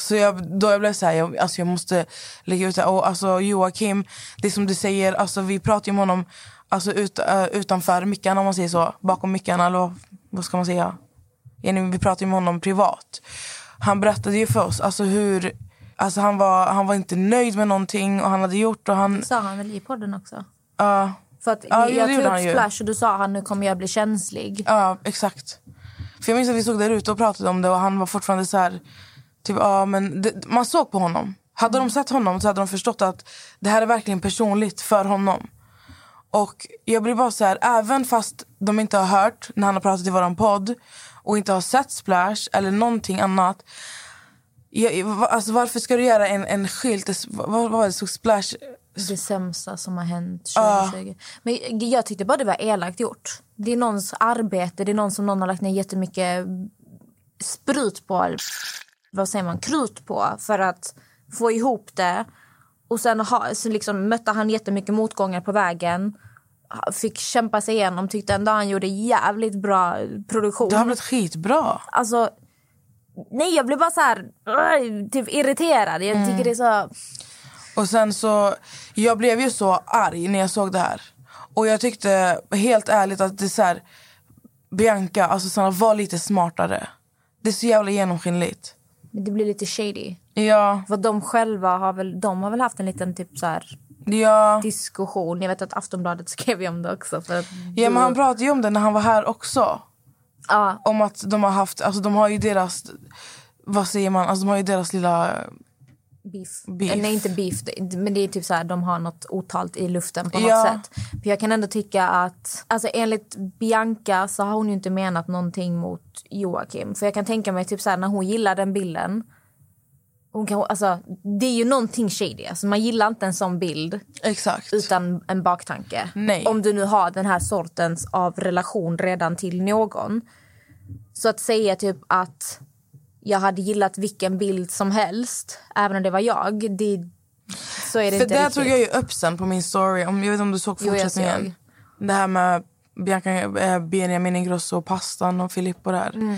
Så jag, då jag blev så här, jag, alltså jag måste lägga ut det. Och alltså Joakim, det som du säger, alltså vi pratar ju om honom alltså ut, uh, utanför mickarna om man säger så. Bakom mickarna eller vad ska man säga? Vi pratar ju med honom privat. Han berättade ju för oss alltså hur Alltså han, var, han var inte nöjd med någonting och han hade gjort och han... Sa han väl i podden också? Ja. Uh, för att uh, jag tog upp Splash och du sa han nu kommer jag bli känslig. Ja, exakt. För jag minns att vi stod där ute och pratade om det och han var fortfarande så här... Typ, ja, men det, man såg på honom. Hade de sett honom så hade de förstått att det här är verkligen personligt för honom. Och jag blir bara så här, även fast de inte har hört när han har pratat i våran podd och inte har sett Splash eller någonting annat Ja, alltså varför ska du göra en, en skylt? Vad, vad var det? Så splash... Det sämsta som har hänt 2020. Uh. Men jag tyckte bara det var elakt gjort. Det är någons arbete, det är någon som någon har lagt ner jättemycket sprut på. Vad säger man? Krut på för att få ihop det. Och sen ha, så liksom mötte han jättemycket motgångar på vägen. Fick kämpa sig igenom. Tyckte ändå han gjorde jävligt bra produktion. Det har blivit skitbra. Alltså, Nej, jag blir bara så här, typ irriterad. Jag tycker mm. det så... Och sen så, jag blev ju så arg när jag såg det här. Och jag tyckte helt ärligt att det är så här, Bianca, alltså Sanna, var lite smartare. Det är så jävla genomskinligt. Men det blir lite shady. Ja. För de själva har väl, de har väl haft en liten typ så här ja. diskussion. Jag vet att Aftonbladet <laughs> skrev om det också. För ja, men han pratade ju om det när han var här också. Ja. Om att de har haft, alltså de har ju deras, vad säger man, alltså de har ju deras lilla Beef. beef. Nej, inte beef. Men det är typ så här, de har något otalt i luften på något ja. sätt. För jag kan ändå tycka att, alltså enligt Bianca så har hon ju inte menat någonting mot Joakim. För jag kan tänka mig typ så här, när hon gillar den bilden. Hon kan, alltså, det är ju någonting shady. Alltså, man gillar inte en sån bild Exakt. utan en baktanke. Nej. Om du nu har den här sortens av relation redan till någon. Så att säga typ att jag hade gillat vilken bild som helst, även om det var jag, det, så är det För inte där riktigt. tog jag ju upp sen på min story, om, jag vet om du såg fortsättningen. Jo, det här med Bianca, eh, Benjamin Ingrosso och pastan och Filippo där. Mm.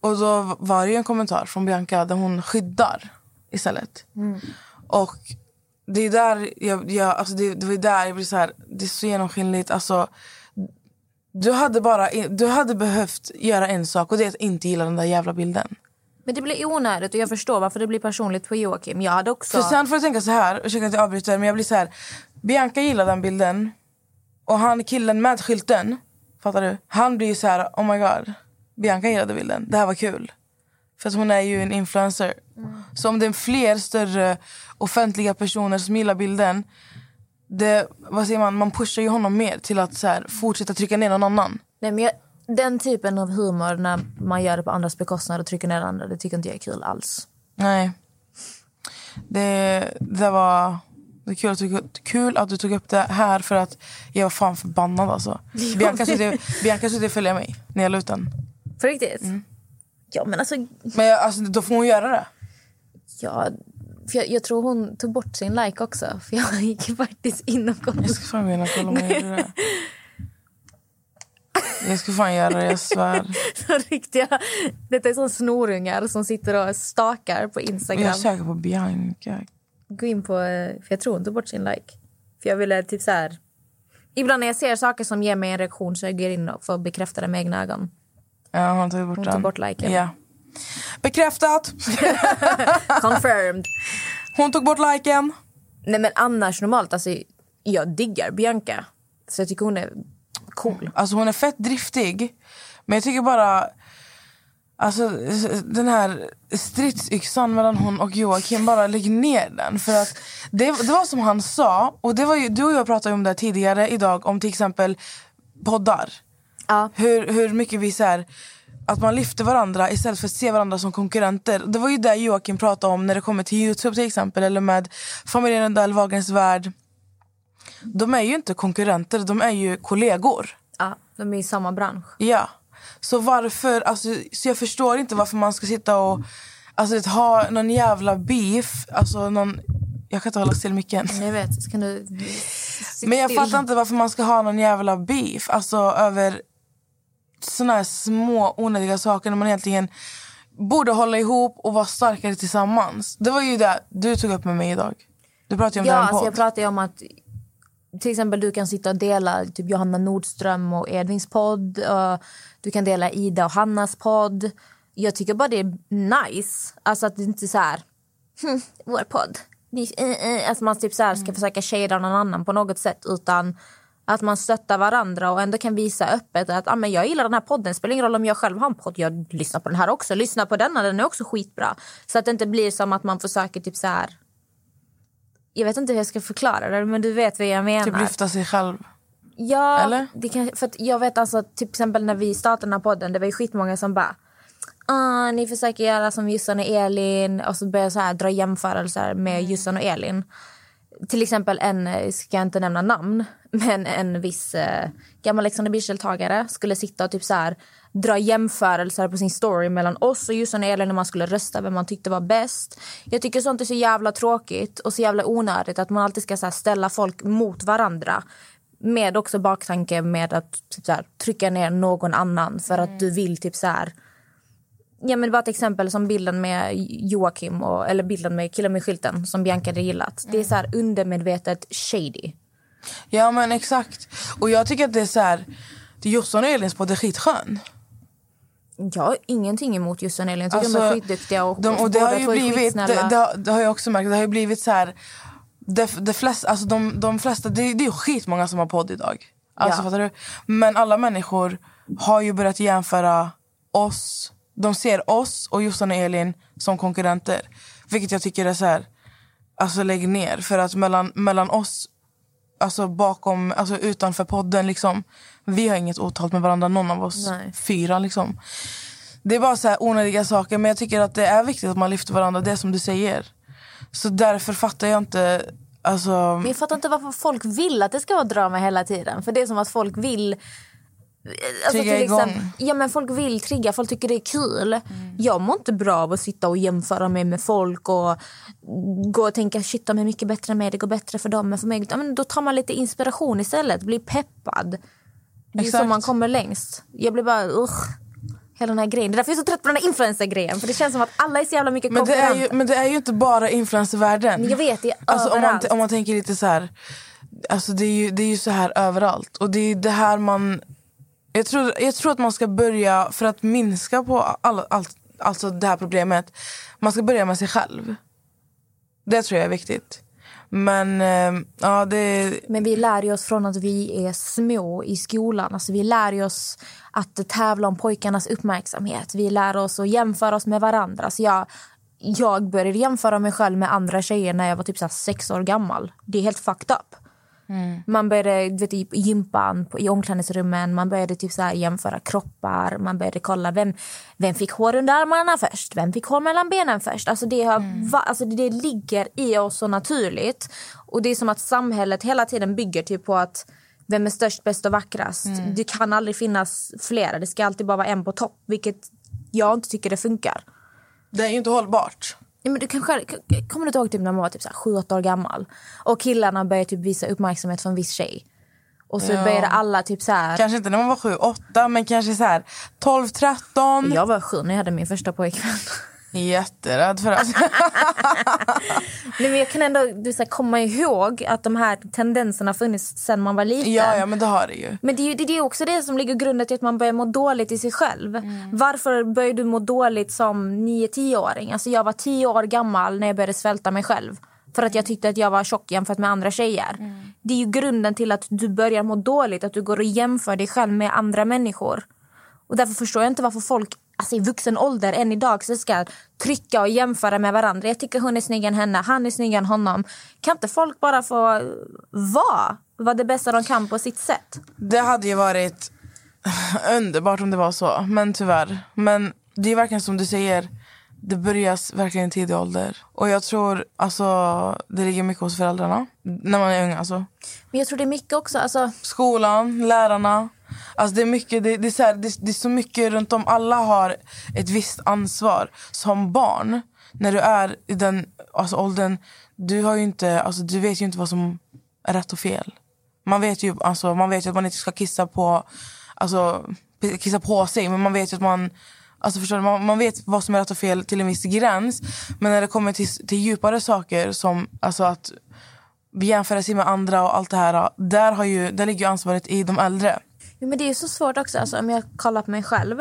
Och då var det en kommentar från Bianca där hon skyddar istället. Mm. Och det är där jag, jag, alltså det, det var där jag blir så här, det är så genomskinligt. Alltså, du hade, bara, du hade behövt göra en sak och det är att inte gilla den där jävla bilden. Men det blir onödigt och jag förstår varför det blir personligt på Joakim. Jag hade också... För sen får du tänka så här, ursäkta att jag avbryter men jag blir så här. Bianca gillar den bilden och han killen med skylten, fattar du? Han blir så här, oh my god. Bianca gillade bilden, det här var kul. För att hon är ju en influencer. Mm. Så om det är fler större offentliga personer som gillar bilden det, vad säger man, man pushar ju honom mer till att så här, fortsätta trycka ner någon annan. Nej, men jag, den typen av humor när man gör det på andras bekostnad och trycker ner andra, det tycker inte jag är kul alls. Nej. Det, det var det är kul att, du, kul att du tog upp det här för att jag var fan förbannad alltså. <laughs> Bianca skulle följa mig när jag la ut den. På riktigt? Mm. Ja men alltså... Men jag, alltså, då får hon göra det. Ja, För jag, jag tror hon tog bort sin like också. För jag gick faktiskt in och kollade. Jag ska fan och kolla om jag gjorde det. <laughs> Jag ska fan göra det, jag svär. <laughs> Så riktiga, detta är som snorungar som sitter och stakar på Instagram. Jag söker på Bianca. Gå in på... eh, För jag tror hon tog bort sin like. För jag ville typ så här... Ibland när jag ser saker som ger mig en reaktion så jag går in och får bekräfta det med egna ögon. Ja, hon tog bort Hon den. tog bort liken. Ja. Bekräftat! <laughs> Confirmed. Hon tog bort liken. Nej men annars normalt, alltså jag diggar Bianca. Så jag tycker hon är cool. Alltså hon är fett driftig. Men jag tycker bara... Alltså den här stridsyxan mellan hon och Joakim, bara lägg ner den. För att det, det var som han sa, och det var ju, du och jag pratade om det tidigare idag, om till exempel poddar. Ja. Hur, hur mycket vi så här, att man lyfter varandra istället för att se varandra som konkurrenter. Det var ju det Joakim pratade om när det kommer till Youtube till exempel, eller med familjen Rundell, Wahlgrens värld. De är ju inte konkurrenter, de är ju kollegor. Ja, de är i samma bransch. Ja. Så varför, alltså, så jag förstår inte varför man ska sitta och alltså, ha någon jävla beef. Alltså någon, jag kan inte hålla still micken. Jag vet, så kan du... Men jag fattar inte varför man ska ha någon jävla beef. Alltså över såna här små onödiga saker när man egentligen borde hålla ihop och vara starkare tillsammans. Det var ju det du tog upp med mig idag. Du pratade om Ja, det här alltså jag pratar ju om att till exempel du kan sitta och dela typ Johanna Nordström och Edvins podd. Du kan dela Ida och Hannas podd. Jag tycker bara det är nice. Alltså att det inte är så här... <laughs> Hm, vår podd. Eh, eh." Alltså man typ så här ska försöka shada någon annan på något sätt. Utan att man stöttar varandra och ändå kan visa öppet att ah, men jag gillar den här podden. Spelar ingen roll om jag själv har en podd. Jag lyssnar på den här också. Lyssna på denna, den är också skitbra. Så att det inte blir som att man försöker typ så här jag vet inte hur jag ska förklara det, men du vet vad jag menar. Typ lyfta sig själv. ja, eller? Det kan, för jag vet alltså, till exempel när vi startade den här podden, det var ju skitmånga som bara ah, ni försöker göra som Jossan och Elin och så börjar så här dra jämförelser med Jossan och Elin. Till exempel en, ska jag inte nämna namn, men en viss eh, gammal Ex on the Beach-deltagare skulle sitta och typ så här dra jämförelser på sin story mellan oss och Jossan och Elin när man skulle rösta vem man tyckte var bäst. Jag tycker sånt är så jävla tråkigt och så jävla onödigt att man alltid ska så ställa folk mot varandra. Med också baktanke med att typ så här, trycka ner någon annan för att du vill typ så här Ja men bara ett exempel som bilden med Joakim och, eller bilden med killen med skylten som Bianca hade gillat. Det är så här undermedvetet shady. Ja men exakt. Och jag tycker att det är så här. Det Jossan och Elins podd är skitskön. Jag har ingenting emot och Elin. Jag tycker de är skitduktiga och, Alltså, de, och det har ju blivit, det, det, har- det har jag också märkt, det har ju blivit så här. Det, det flesta, alltså de, de flesta, det, det är ju skitmånga som har podd idag. Alltså, Ja. fattar du? Men alla människor har ju börjat jämföra oss, de ser oss och Jossan och Elin som konkurrenter. Vilket jag tycker är så här, alltså lägg ner. För att mellan, mellan oss, alltså bakom, alltså utanför podden liksom. Vi har inget otalt med varandra, någon av oss Nej. fyra liksom. Det är bara så här onödiga saker men jag tycker att det är viktigt att man lyfter varandra, det som du säger. Så därför fattar jag inte, alltså... Men jag fattar inte varför folk vill att det ska vara drama hela tiden. För det är som att folk vill... Alltså Trigga igång. exempel, ja men folk vill trigga, folk tycker det är kul. Jag mår inte bra av att sitta och jämföra mig med folk och gå och tänka shit de är mycket bättre än mig, det går bättre för dem än för mig. Ja, men då tar man lite inspiration istället, blir peppad. Det är så Exakt. man kommer längst. Jag blir bara usch. Hela den här grejen. Det är därför jag är så trött på den här influencer-grejen. För det känns som att alla är så jävla mycket Men det, är ju, men det är ju inte bara influencervärlden. Men jag vet, det är alltså, om, man, om man tänker lite så här... Alltså det, är ju, det är ju så här överallt. Och det är det här man... Jag tror, jag tror att man ska börja, för att minska på all, allt, alltså det här problemet, man ska börja med sig själv. Det tror jag är viktigt. Men eh, ja, det... Men vi lär ju oss från att vi är små i skolan. Alltså vi lär ju oss att tävla om pojkarnas uppmärksamhet. Vi lär oss att jämföra oss med varandra. Alltså jag, jag började jämföra mig själv med andra tjejer när jag var typ så här sex år gammal. Det är helt fucked up. Man började du vet, i gympan, i omklädningsrummen, man började typ så här jämföra kroppar. Man började kolla vem, vem fick hår under armarna först, vem fick hår mellan benen först. Alltså det, har, va, alltså det ligger i oss så naturligt. Och det är som att samhället hela tiden bygger typ på att vem är störst, bäst och vackrast. Det kan aldrig finnas flera, det ska alltid bara vara en på topp. Vilket jag inte tycker det funkar. Det är ju inte hållbart. Ja, men du kan själv, kommer du ihåg typ när man var typ 7-8 år gammal och killarna började typ visa uppmärksamhet för en viss tjej? Och så Ja. började alla typ så här... Kanske inte när man var 7, 8 men kanske så här 12, 13. Jag var sju när jag hade min första pojkvän. Jätterädd för det. <laughs> Nej, men jag kan ändå du, så här, komma ihåg att de här tendenserna har funnits sen man var liten. ja, ja men det har det ju. Men det är ju det är också det som ligger grunden till att man börjar må dåligt i sig själv. Varför började du må dåligt som 9-10-åring? Alltså jag var 10 år gammal när jag började svälta mig själv. För att jag tyckte att jag var tjock jämfört med andra tjejer. Det är ju grunden till att du börjar må dåligt. Att du går och jämför dig själv med andra människor. Och därför förstår jag inte varför folk alltså i vuxen ålder än idag så ska trycka och jämföra med varandra. Jag tycker hon är snyggare än henne, han är snyggare än honom. Kan inte folk bara få vara? Vara det bästa de kan på sitt sätt? Det hade ju varit underbart om det var så, men tyvärr. Men det är verkligen som du säger, det börjar verkligen i tidig ålder. Och jag tror alltså det ligger mycket hos föräldrarna, när man är ung alltså. Men jag tror det är mycket också, alltså Skolan, lärarna. Alltså det, är mycket, det, det, är så här, det, det är så mycket runt om. Alla har ett visst ansvar. Som barn, när du är i den alltså, åldern, du, har ju inte, alltså, du vet ju inte vad som är rätt och fel. Man vet ju, alltså, man vet ju att man inte ska kissa på, alltså, kissa på sig, men man vet ju att man Alltså förstår du, man, man vet vad som är rätt och fel till en viss gräns. Men när det kommer till, till djupare saker som alltså att jämföra sig med andra och allt det här. Där, har ju, där ligger ju ansvaret i de äldre. Jo, men det är så svårt också. Alltså, om jag kollar på mig själv.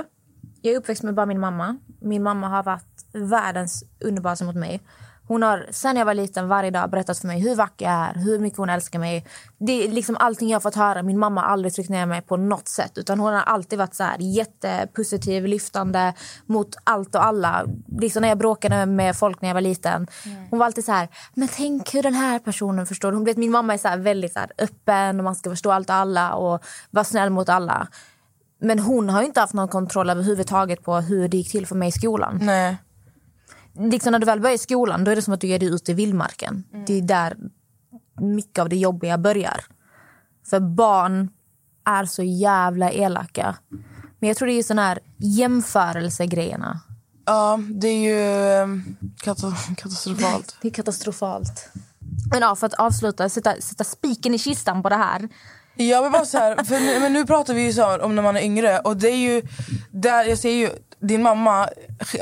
Jag är uppväxt med bara min mamma. Min mamma har varit världens underbaraste mot mig. Hon har sen jag var liten varje dag berättat för mig hur vacker jag är, hur mycket hon älskar mig. Det är liksom allting jag har fått höra. Min mamma har aldrig tryckt ner mig på något sätt. Utan hon har alltid varit så här jättepositiv, lyftande mot allt och alla. Liksom när jag bråkade med folk när jag var liten. Hon var alltid så här, men tänk hur den här personen förstår. Hon vet, min mamma är så väldigt så öppen och man ska förstå allt och alla och vara snäll mot alla. Men hon har inte haft någon kontroll överhuvudtaget på hur det gick till för mig i skolan. Nej. Liksom när du väl börjar i skolan då är det som att du ger dig ut i vildmarken. Det är där mycket av det jobbiga börjar. För barn är så jävla elaka. Men jag tror det är just den här jämförelsegrejerna. Ja, det är ju eh, kata- katastrofalt. Det är katastrofalt. Men ja, för att avsluta, sätta, sätta spiken i kistan på det här. Jag vill bara så här, för nu, men nu pratar vi ju så om när man är yngre och det är ju, där jag ser ju din mamma,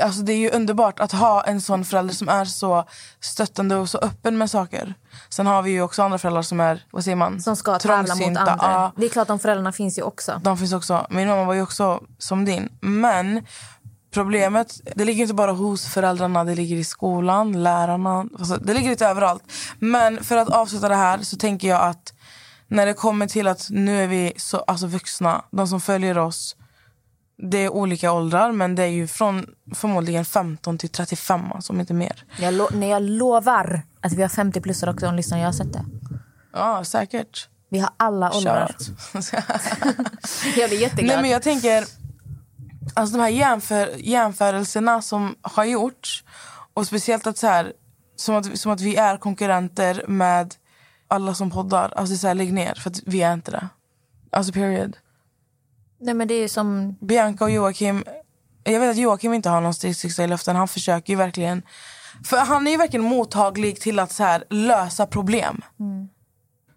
alltså det är ju underbart att ha en sån förälder som är så stöttande och så öppen med saker. Sen har vi ju också andra föräldrar som är, vad säger man? Som ska tävla mot andra. Ja, Det är klart de föräldrarna finns ju också. de finns också. Min mamma var ju också som din. Men problemet, det ligger inte bara hos föräldrarna, det ligger i skolan, lärarna. Alltså, det ligger lite överallt. Men för att avsluta det här så tänker jag att när det kommer till att nu är vi så, alltså vuxna, de som följer oss. Det är olika åldrar, men det är ju från förmodligen 15 till 35, alltså, om inte mer. Jag lo- nej, jag lovar att vi har 50-plussare också som lyssnar. Jag har sett det. Ja, säkert. Vi har alla åldrar. <laughs> <laughs> Jag blir jätteglad. Nej, men jag tänker, alltså de här jämför, jämförelserna som har gjorts och speciellt att så här, som att, som att vi är konkurrenter med alla som poddar. Alltså så här, lägg ner, för att vi är inte det. Alltså period. Nej, men det är som... Bianca och Joakim, jag vet att Joakim inte har någon stridssyxa i luften. Han försöker ju verkligen, för han är ju verkligen mottaglig till att så här, lösa problem.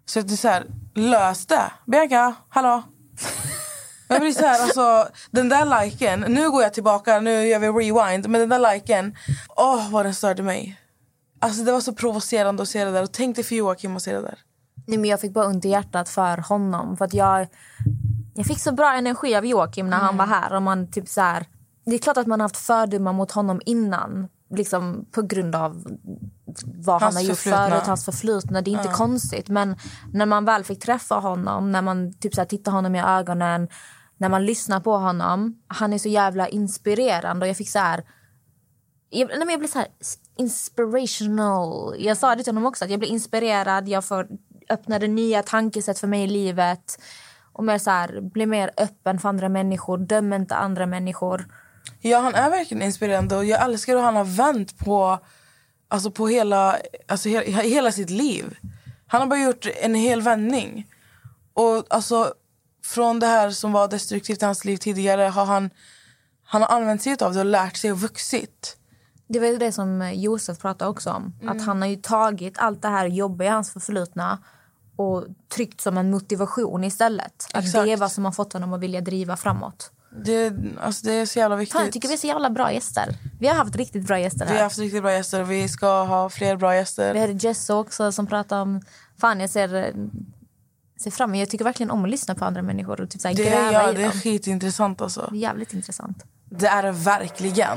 Så att det är så här, lös det. Bianca, hallå? <laughs> Jag blir så här, alltså, den där liken, nu går jag tillbaka, nu gör vi rewind, men den där liken, åh vad den störde mig. Alltså det var så provocerande att se det där och tänk dig för Joakim att se det där. Nej, men jag fick bara ont i hjärtat för honom. För att jag, jag fick så bra energi av Joakim när han var här. Och man typ så här, det är klart att man har haft fördomar mot honom innan. Liksom på grund av vad Hans han har gjort förut, hans förflutna. Det är inte Ja. konstigt. Men när man väl fick träffa honom, när man typ så här, tittar honom i ögonen, när man lyssnar på honom. Han är så jävla inspirerande och jag fick så här... Jag, nej, men jag blev så här inspirational. Jag sa det till honom också, att jag blir inspirerad. Jag får öppnade nya tankesätt för mig i livet. Och mer så här, bli mer öppen för andra människor, döm inte andra människor. Ja, han är verkligen inspirerande och jag älskar hur han har vänt på, alltså på hela, alltså he, hela sitt liv. Han har bara gjort en hel vändning. Och alltså, från det här som var destruktivt i hans liv tidigare har han, han har använt sig av det och lärt sig och vuxit. Det var ju det som Josef pratade också om. Mm. Att han har tagit allt det här jobbiga i hans förflutna och tryckt som en motivation istället. Att Exakt. det är vad som har fått honom att vilja driva framåt. Det, alltså, det är så jävla viktigt. Fan, jag tycker vi är så jävla bra gäster. Vi har haft riktigt bra gäster Vi har här. haft riktigt bra gäster och vi ska ha fler bra gäster. Vi hade Jess också som pratade om... Fan, jag ser, ser fram emot... Jag tycker verkligen om att lyssna på andra människor och typ så här Det, gräva är, ja, i det är dem. skitintressant alltså. Det är jävligt intressant. Det är det verkligen.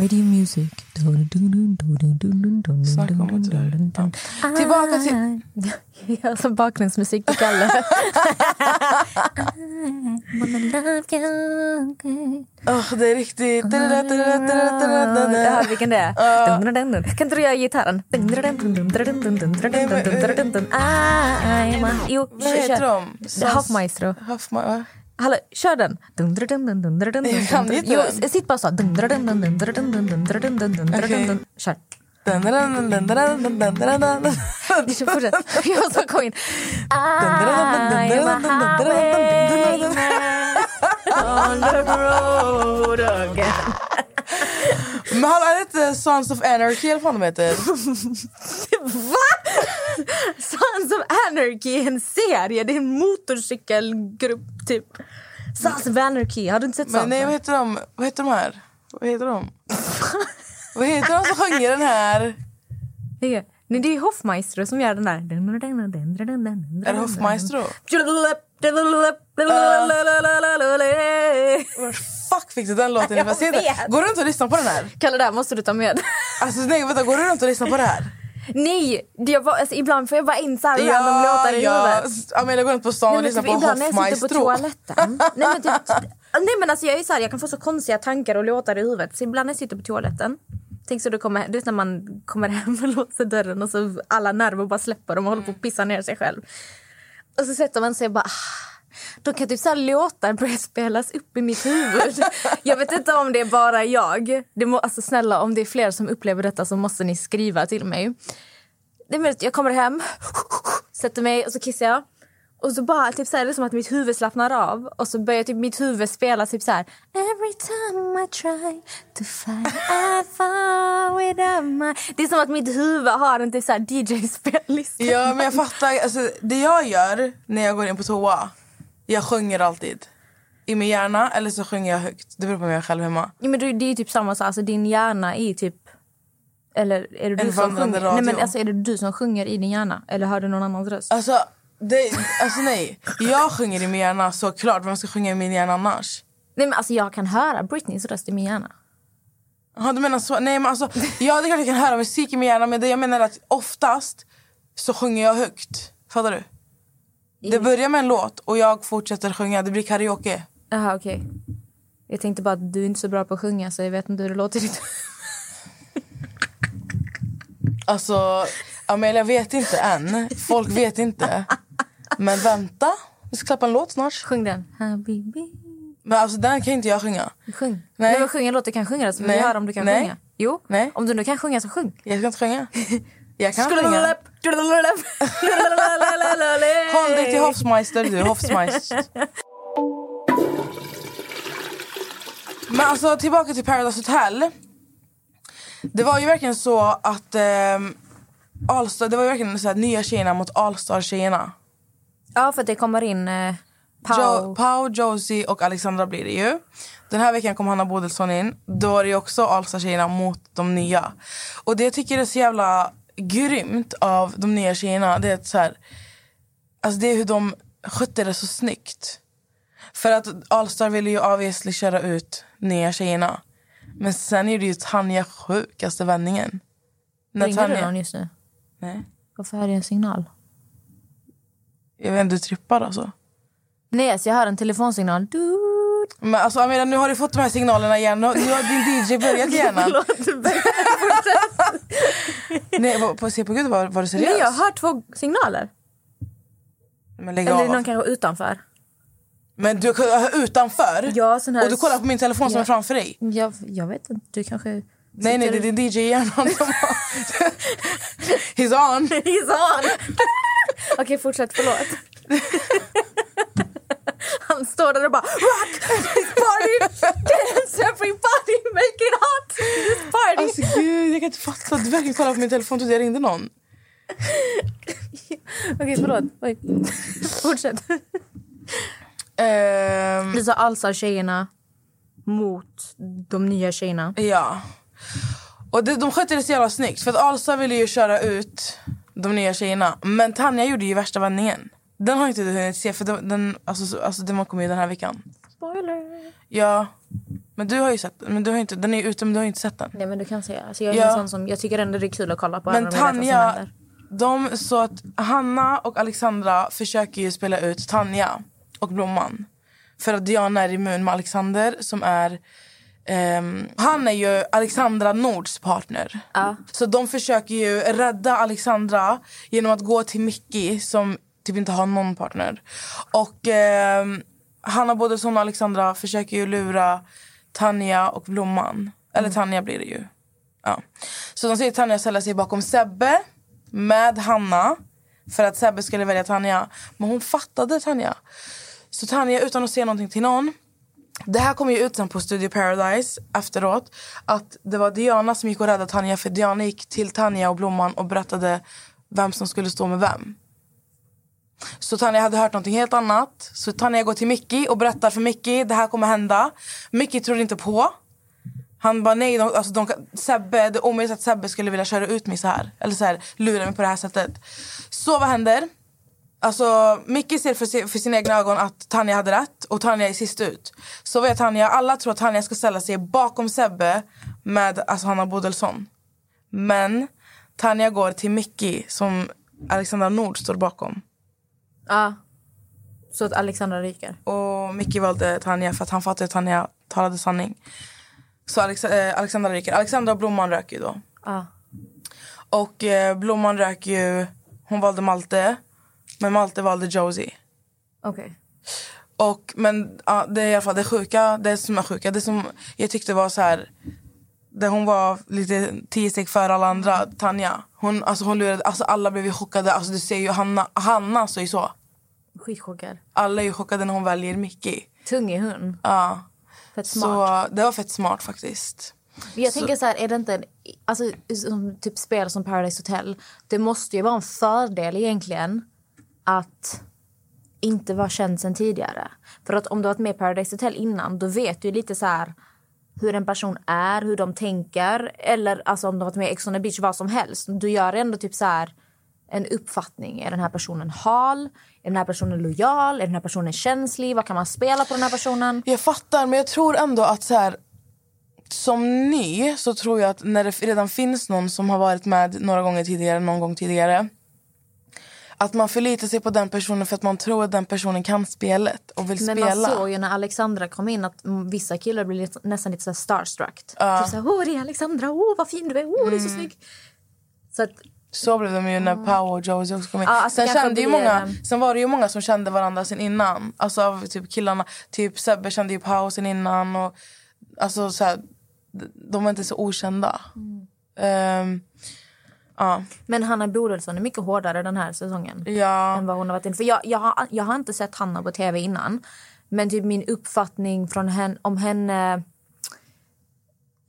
Radio music. Snacka om motivering. Ja. Tillbaka till... Ja, som bakgrundsmusik på Kalle. Oh, det är riktigt... Ja, vilken det är. Kan inte du göra gitarren? I'm a- Jo, Vad heter de? Hoffmaestro. Hallå, kör den! Jag kan sitt bara så. Okay. Kör. Fortsätt. Jag måste komma in. I'm a highwayman on the road again. Men hallå, är det inte Sons of Anarchy eller vad de heter? Va? Sons of Anarchy en serie. Det är en motorcykelgrupp, typ. Sons of Anarchy. Har du inte sett Men sånt? nej, vad heter de? Vad heter de här? Vad heter de? <laughs> vad heter de som sjunger den här? Nej, det är Hoffmaestro som gör den där. Är det Hoffmaestro? Var fuck fick du den låten <laughs> ifrån? Går du runt och lyssnar på den här? Kalle, det här måste du ta med. Alltså nej, vänta, går du runt och lyssnar på det här? Nej, det jag alltså, ibland får jag bara in så här random låtar i huvudet. Amelia går runt på stan och lyssnar typ på ibland när jag sitter på toaletten. nej, men typ, <laughs> nej men alltså jag är så här, jag kan få så konstiga tankar och låtar i huvudet. Så ibland när jag sitter på toaletten. Tänk så du kommer, du vet när man kommer hem och <laughs> låser dörren och så alla nerver bara släpper och man håller på att pissa ner sig själv. Och så sätter man sig och bara... ah, då kan typ så här låtar börja spelas upp i mitt huvud. Jag vet inte om det är bara jag. Det må, alltså snälla, om det är fler som upplever detta så måste ni skriva till mig. Det är möjligt, jag kommer hem, sätter mig och så kissar jag. Och så bara typ så här, det är som att mitt huvud slappnar av och så börjar typ mitt huvud spela typ så här. Every time I try to fight I fall without my... Det är som att mitt huvud har en typ så här DJ-spellista. Ja, men jag fattar. Alltså, det jag gör när jag går in på toa, jag sjunger alltid. I min hjärna eller så sjunger jag högt. Det beror på om jag själv hemma. Ja, men det är typ samma sak, alltså din hjärna är typ... Eller är det du En som sjunger? Nej, men radio. alltså, är det du som sjunger i din hjärna? Eller hör du någon annans röst? Alltså, det, alltså nej. Jag sjunger i min hjärna såklart. Vem ska sjunga i min hjärna annars? Nej, men alltså, jag kan höra Britneys röst i min hjärna. Ja, du menar så? Nej, men alltså, ja, det är klart jag kan höra musik i min hjärna men det jag menar är att oftast så sjunger jag högt. Fattar du? Det börjar med en låt och jag fortsätter sjunga. Det blir karaoke. Jaha, okej. Jag tänkte bara att du är inte så bra på att sjunga så jag vet inte hur det låter Alltså, Amelia vet inte än. Folk vet inte. Men vänta, vi ska klappa en låt snart. Sjung den. Habibi. Men alltså den kan inte jag sjunga. Sjung. Nej. Nej. men sjung en låt du kan sjunga då, så vi Nej. höra om du kan Nej. sjunga. Jo, Nej. om du nu kan sjunga så sjung. Jag ska inte sjunga. <laughs> Jag kan sjunga. <laughs> Håll dig till Hofsmeister du, Hofsmeister. Men alltså tillbaka till Paradise Hotel. Det var ju verkligen så att ehm, Allstar, det var ju verkligen så här, nya tjejerna mot Allstar-tjejerna. Ja, för det kommer in eh, Pau. Jo, Pau, Josie och Alexandra blir det ju. Den här veckan kom Hanna Bodilsson in. Då är det också Allstar-tjejerna mot de nya. Och det jag tycker är så jävla grymt av de nya tjejerna det är att så här, alltså det är hur de skötte det så snyggt. För att Allstar ville ju obviously köra ut nya tjejerna. Men sen är det ju Tanja sjukaste vändningen. När Ringer du Tanja- någon just nu? Nej. Varför hör jag en signal? Jag vet inte, du trippar alltså. Nej, alltså jag hör en telefonsignal. Du, Men alltså Amira, nu har du fått de här signalerna igen. Nu har din DJ börjat igen. <laughs> <laughs> Nej, på Se på Gud var, var du seriös? Nej, jag har hört två signaler. Men lägg Eller av. någon kanske utanför. Men du utanför? Ja, sån här... Och du kollar på min telefon som Ja. är framför dig? Jag, jag vet inte, du kanske... Nej, nej, det är din DJ i hjärnan som har... He's on! He's on! Okej, fortsätt. Förlåt. <laughs> Han står där och bara rock this party, dance everybody, make it hot this party. Jag kan inte fatta att du verkligen kollar på min telefon trodde jag ringde någon. <laughs> Okej, förlåt. Oj. <laughs> Fortsätt. Ehm, Du sa alsar tjejerna mot de nya tjejerna. ja. Och det, de skötte det så jävla snyggt. För att Alsa ville ju köra ut de nya tjejerna. Men Tanja gjorde ju värsta vändningen. Den har inte du hunnit se för den, den, alltså, så- alltså, den kommer ju den här veckan. Spoiler. Ja. Men du har ju sett. Men du har inte, den är ute men du har inte sett den. Nej men du kan säga. Alltså, jag, är Ja. en sån som, jag tycker ändå det är kul att kolla på. Men Tanja, de, så att Hanna och Alexandra försöker ju spela ut Tanja och Blomman. För att Diana är immun med Alexander som är... ehm, han är ju Alexandra Nords partner. Ja. Så de försöker ju rädda Alexandra genom att gå till Mickey som typ inte har någon partner. Och ehm, Hanna Bodilsson och Alexandra försöker ju lura Tanja och Blomman. Eller Tanja blir det ju. Ja. Så de ser Tanja ställa sig bakom Sebbe med Hanna för att Sebbe skulle välja Tanja. Men hon fattade Tanja. Så Tanja, utan att säga någonting till någon det här kom ju ut sen på Studio Paradise efteråt. Att det var Diana som gick och räddade Tanja för Diana gick till Tanja och Blomman och berättade vem som skulle stå med vem. Så Tanja hade hört någonting helt annat. Så Tanja går till Mickey och berättar för Mickey det här kommer hända. Mickey tror inte på. Han bara nej, de, alltså de, Sebbe, det är omöjligt att Sebbe skulle vilja köra ut mig så här. Eller så här, lura mig på det här sättet. Så vad händer? Alltså, Micke ser för, för sina egna ögon att Tanja hade rätt och Tanja är sist ut. Så vet Tanja, alla tror att Tanja ska ställa sig bakom Sebbe med alltså, Hanna Bodelsson. Men Tanja går till Micke som Alexandra Nord står bakom. Ja. Så att Alexandra ryker. Och Mickey valde Tanja för att han fattade att Tanja talade sanning. Så Alex, eh, Alexandra ryker. Alexandra och Blomman röker ju då. Ja. Och eh, Blomman röker ju... Hon valde Malte. Men Malte valde Josie. Okej. Och, men ja, det är i alla fall det sjuka, det som är sjuka, det som jag tyckte var så här... Där hon var lite tio steg före alla andra, Tanja. Hon, alltså hon lurade, alltså alla blev ju chockade. Alltså du ser ju Hanna, Hanna så är ju så. Skitchockad. Alla är ju chockade när hon väljer Mickey. Tung i hund. Ja. Fett smart. Så det var fett smart faktiskt. Jag Så- tänker så här, är det inte alltså, som typ spel som Paradise Hotel. Det måste ju vara en fördel egentligen att inte vara känd sen tidigare. För att om du har varit med i Paradise Hotel innan, då vet du lite så här hur en person är, hur de tänker. Eller alltså om du har varit med i Ex on the beach, vad som helst. Du gör ändå typ så här en uppfattning. Är den här personen hal? Är den här personen lojal? Är den här personen känslig? Vad kan man spela på den här personen? Jag fattar, men jag tror ändå att så här, som ny så tror jag att när det redan finns någon som har varit med några gånger tidigare, någon gång tidigare att man förlitar sig på den personen för att man tror att den personen kan spelet och vill Men spela. man såg ju när Alexandra kom in att mm, vissa killar blir lite, nästan lite så starstruck. Ja. Typ så här, åh det är Alexandra, åh vad fin du är, åh du är så Mm. snygg. Så att, Så blev de ju när Pau och Josie också kom in. Alltså sen, kände ju blir, många, sen var det ju många som kände varandra sen innan. Alltså av typ killarna. Typ Sebbe kände ju Pau sen innan. Och, alltså så här, de var inte så okända. Mm. Ehm, ja. men Hanna Bodilsson är mycket hårdare den här säsongen. Ja. Än vad hon har varit in. För jag, jag, har, jag har inte sett Hanna på tv innan. Men typ min uppfattning från henne, om henne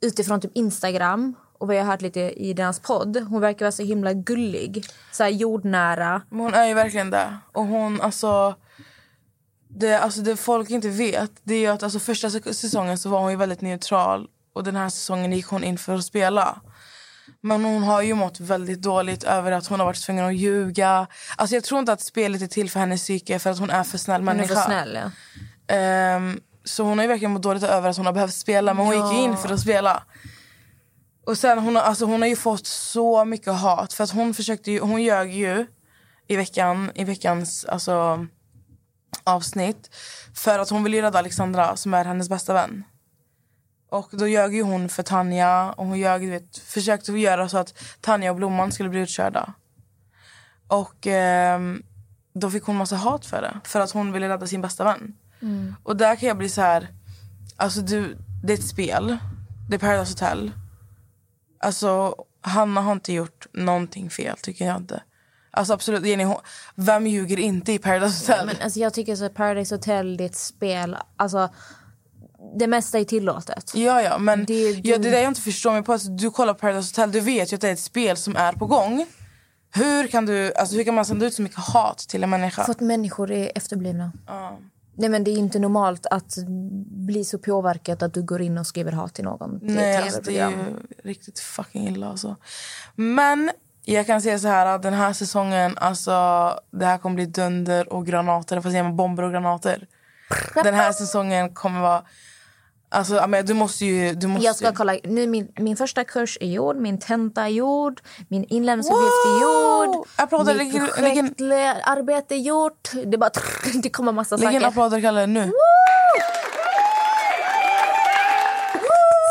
utifrån typ Instagram och vad jag har hört lite i deras podd. Hon verkar vara så himla gullig. Så jordnära. Men hon är ju verkligen det. Och hon, alltså... Det, alltså det folk inte vet det är att alltså första säs- säsongen så var hon ju väldigt neutral och den här säsongen gick hon in för att spela. Men hon har ju mått väldigt dåligt över att hon har varit tvungen att ljuga. Alltså jag tror inte att spelet är till för hennes psyke för att hon är för snäll Hon är människa. för snäll ja. Ehm, så hon har ju verkligen mått dåligt över att hon har behövt spela men hon gick ju in för att spela. Och sen hon alltså hon har ju fått så mycket hat för att hon försökte ju, hon ljög ju i veckan, i veckans alltså avsnitt. För att hon vill ju rädda Alexandra som är hennes bästa vän. Och då ljög ju hon för Tanja och hon ljög, vet, försökte göra så att Tanja och Blomman skulle bli utkörda. Och ehm, då fick hon massa hat för det. För att hon ville rädda sin bästa vän. Mm. Och där kan jag bli så här... Alltså du, det är ett spel. Det är Paradise Hotel. Alltså Hanna har inte gjort någonting fel tycker jag inte. Alltså absolut, Jenny, hon, vem ljuger inte i Paradise Hotel? Men alltså, jag tycker så att Paradise Hotel det är ett spel. Alltså, det mesta är tillåtet. Ja, ja, men Det- ja, det är det jag inte förstår mig på. Alltså, du kollar Paradise Hotel, du vet ju att det är ett spel som är på gång. Hur kan, du, alltså, hur kan man sända ut så mycket hat till en människa? För att människor är efterblivna. Ja. Nej, men det är inte normalt att bli så påverkad att du går in och skriver hat till någon. till Nej, alltså, det är riktigt fucking illa. Alltså. Men jag kan säga så här att den här säsongen, alltså, det här kommer bli dunder och granater. Fast säger man bomber och granater. Den här säsongen kommer vara... Alltså, men du måste ju... Du måste Jag ska kolla. Nu, min, min första kurs är gjord, min tenta är gjord, min inlämningsuppgift är gjord. Applåder, mitt lägg- lägg projektarbete är gjort. Det, bara, <laughs> det kommer massa Lägg in saker. applåder, Kalle, nu.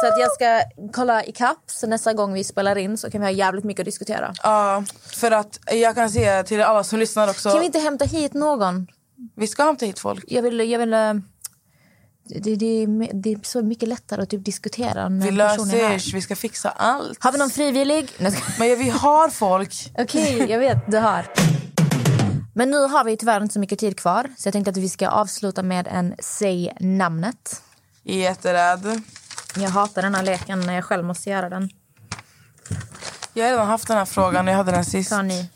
Så att jag ska kolla i kapp så nästa gång vi spelar in så kan vi ha jävligt mycket att diskutera. Ja, för att jag kan säga till alla som lyssnar också. Kan vi inte hämta hit någon? Vi ska hämta hit folk. Jag vill... Jag vill eh, det, det, är- det är så mycket lättare att typ diskutera när Vi löser, vi ska fixa allt. Har vi någon frivillig? Men ja, vi har folk. Okej, jag vet. Du har. Men nu har vi tyvärr inte så mycket tid kvar. Så jag tänkte att vi ska avsluta med en Säg namnet. Jätterädd. Jag hatar den här leken när jag själv måste göra den. Jag har redan haft den här frågan. Jag hade den sist. Ta ni.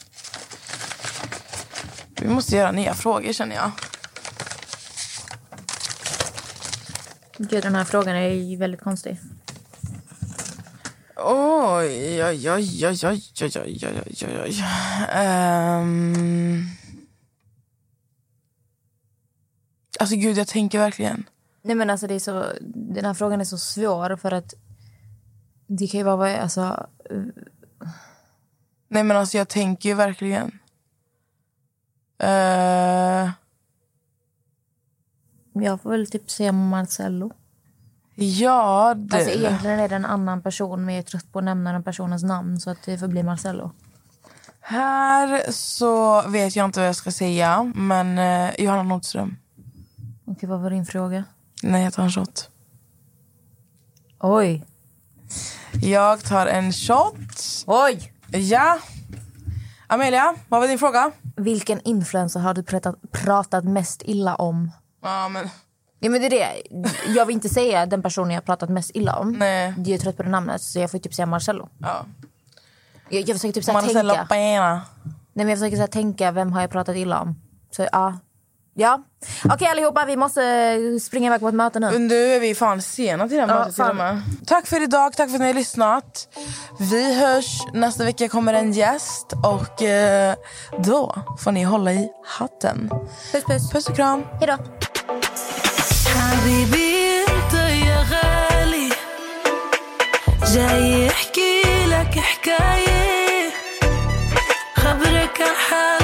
Vi måste göra nya frågor känner jag. Gud, den här frågan är ju väldigt konstig. Oj, oj, oj, oj, oj, oj, oj, oj, oj, oj. Ehm. Alltså gud, jag tänker verkligen. Nej, men alltså, det är så, den här frågan är så svår för att det kan ju vara... Alltså, Nej men alltså jag tänker ju verkligen. Eh, jag får väl typ säga Marcello. ja, det... Alltså, egentligen är det en annan person men jag är trött på att nämna den personens namn så att det får bli Marcello. Här så vet jag inte vad jag ska säga. Men eh, Johanna Nordström. Okej, vad var din fråga? Nej, jag tar en shot. Oj. Jag tar en shot. Oj! Ja. Amelia, vad var din fråga? Vilken influencer har du pratat, pratat mest illa om? Ja, men... Ja, men det är det. Jag vill inte säga den personen jag har pratat mest illa om. Nej. Jag är trött på det namnet så jag får typ säga Marcello. Ja. Jag, jag försöker typ så Marcelo tänka. Pena. Nej, men jag försöker så tänka vem har jag pratat illa om. Så ja. Ja. Okej allihopa, vi måste springa iväg på ett möte nu. Nu är vi fan sena till det här Ja, mötet med. Tack för idag, tack för att ni har lyssnat. Vi hörs, nästa vecka kommer en gäst och eh, då får ni hålla i hatten. Puss puss. Puss och kram. Hejdå. حبيبي انت يا غالي. حكاية. خبرك عن حاله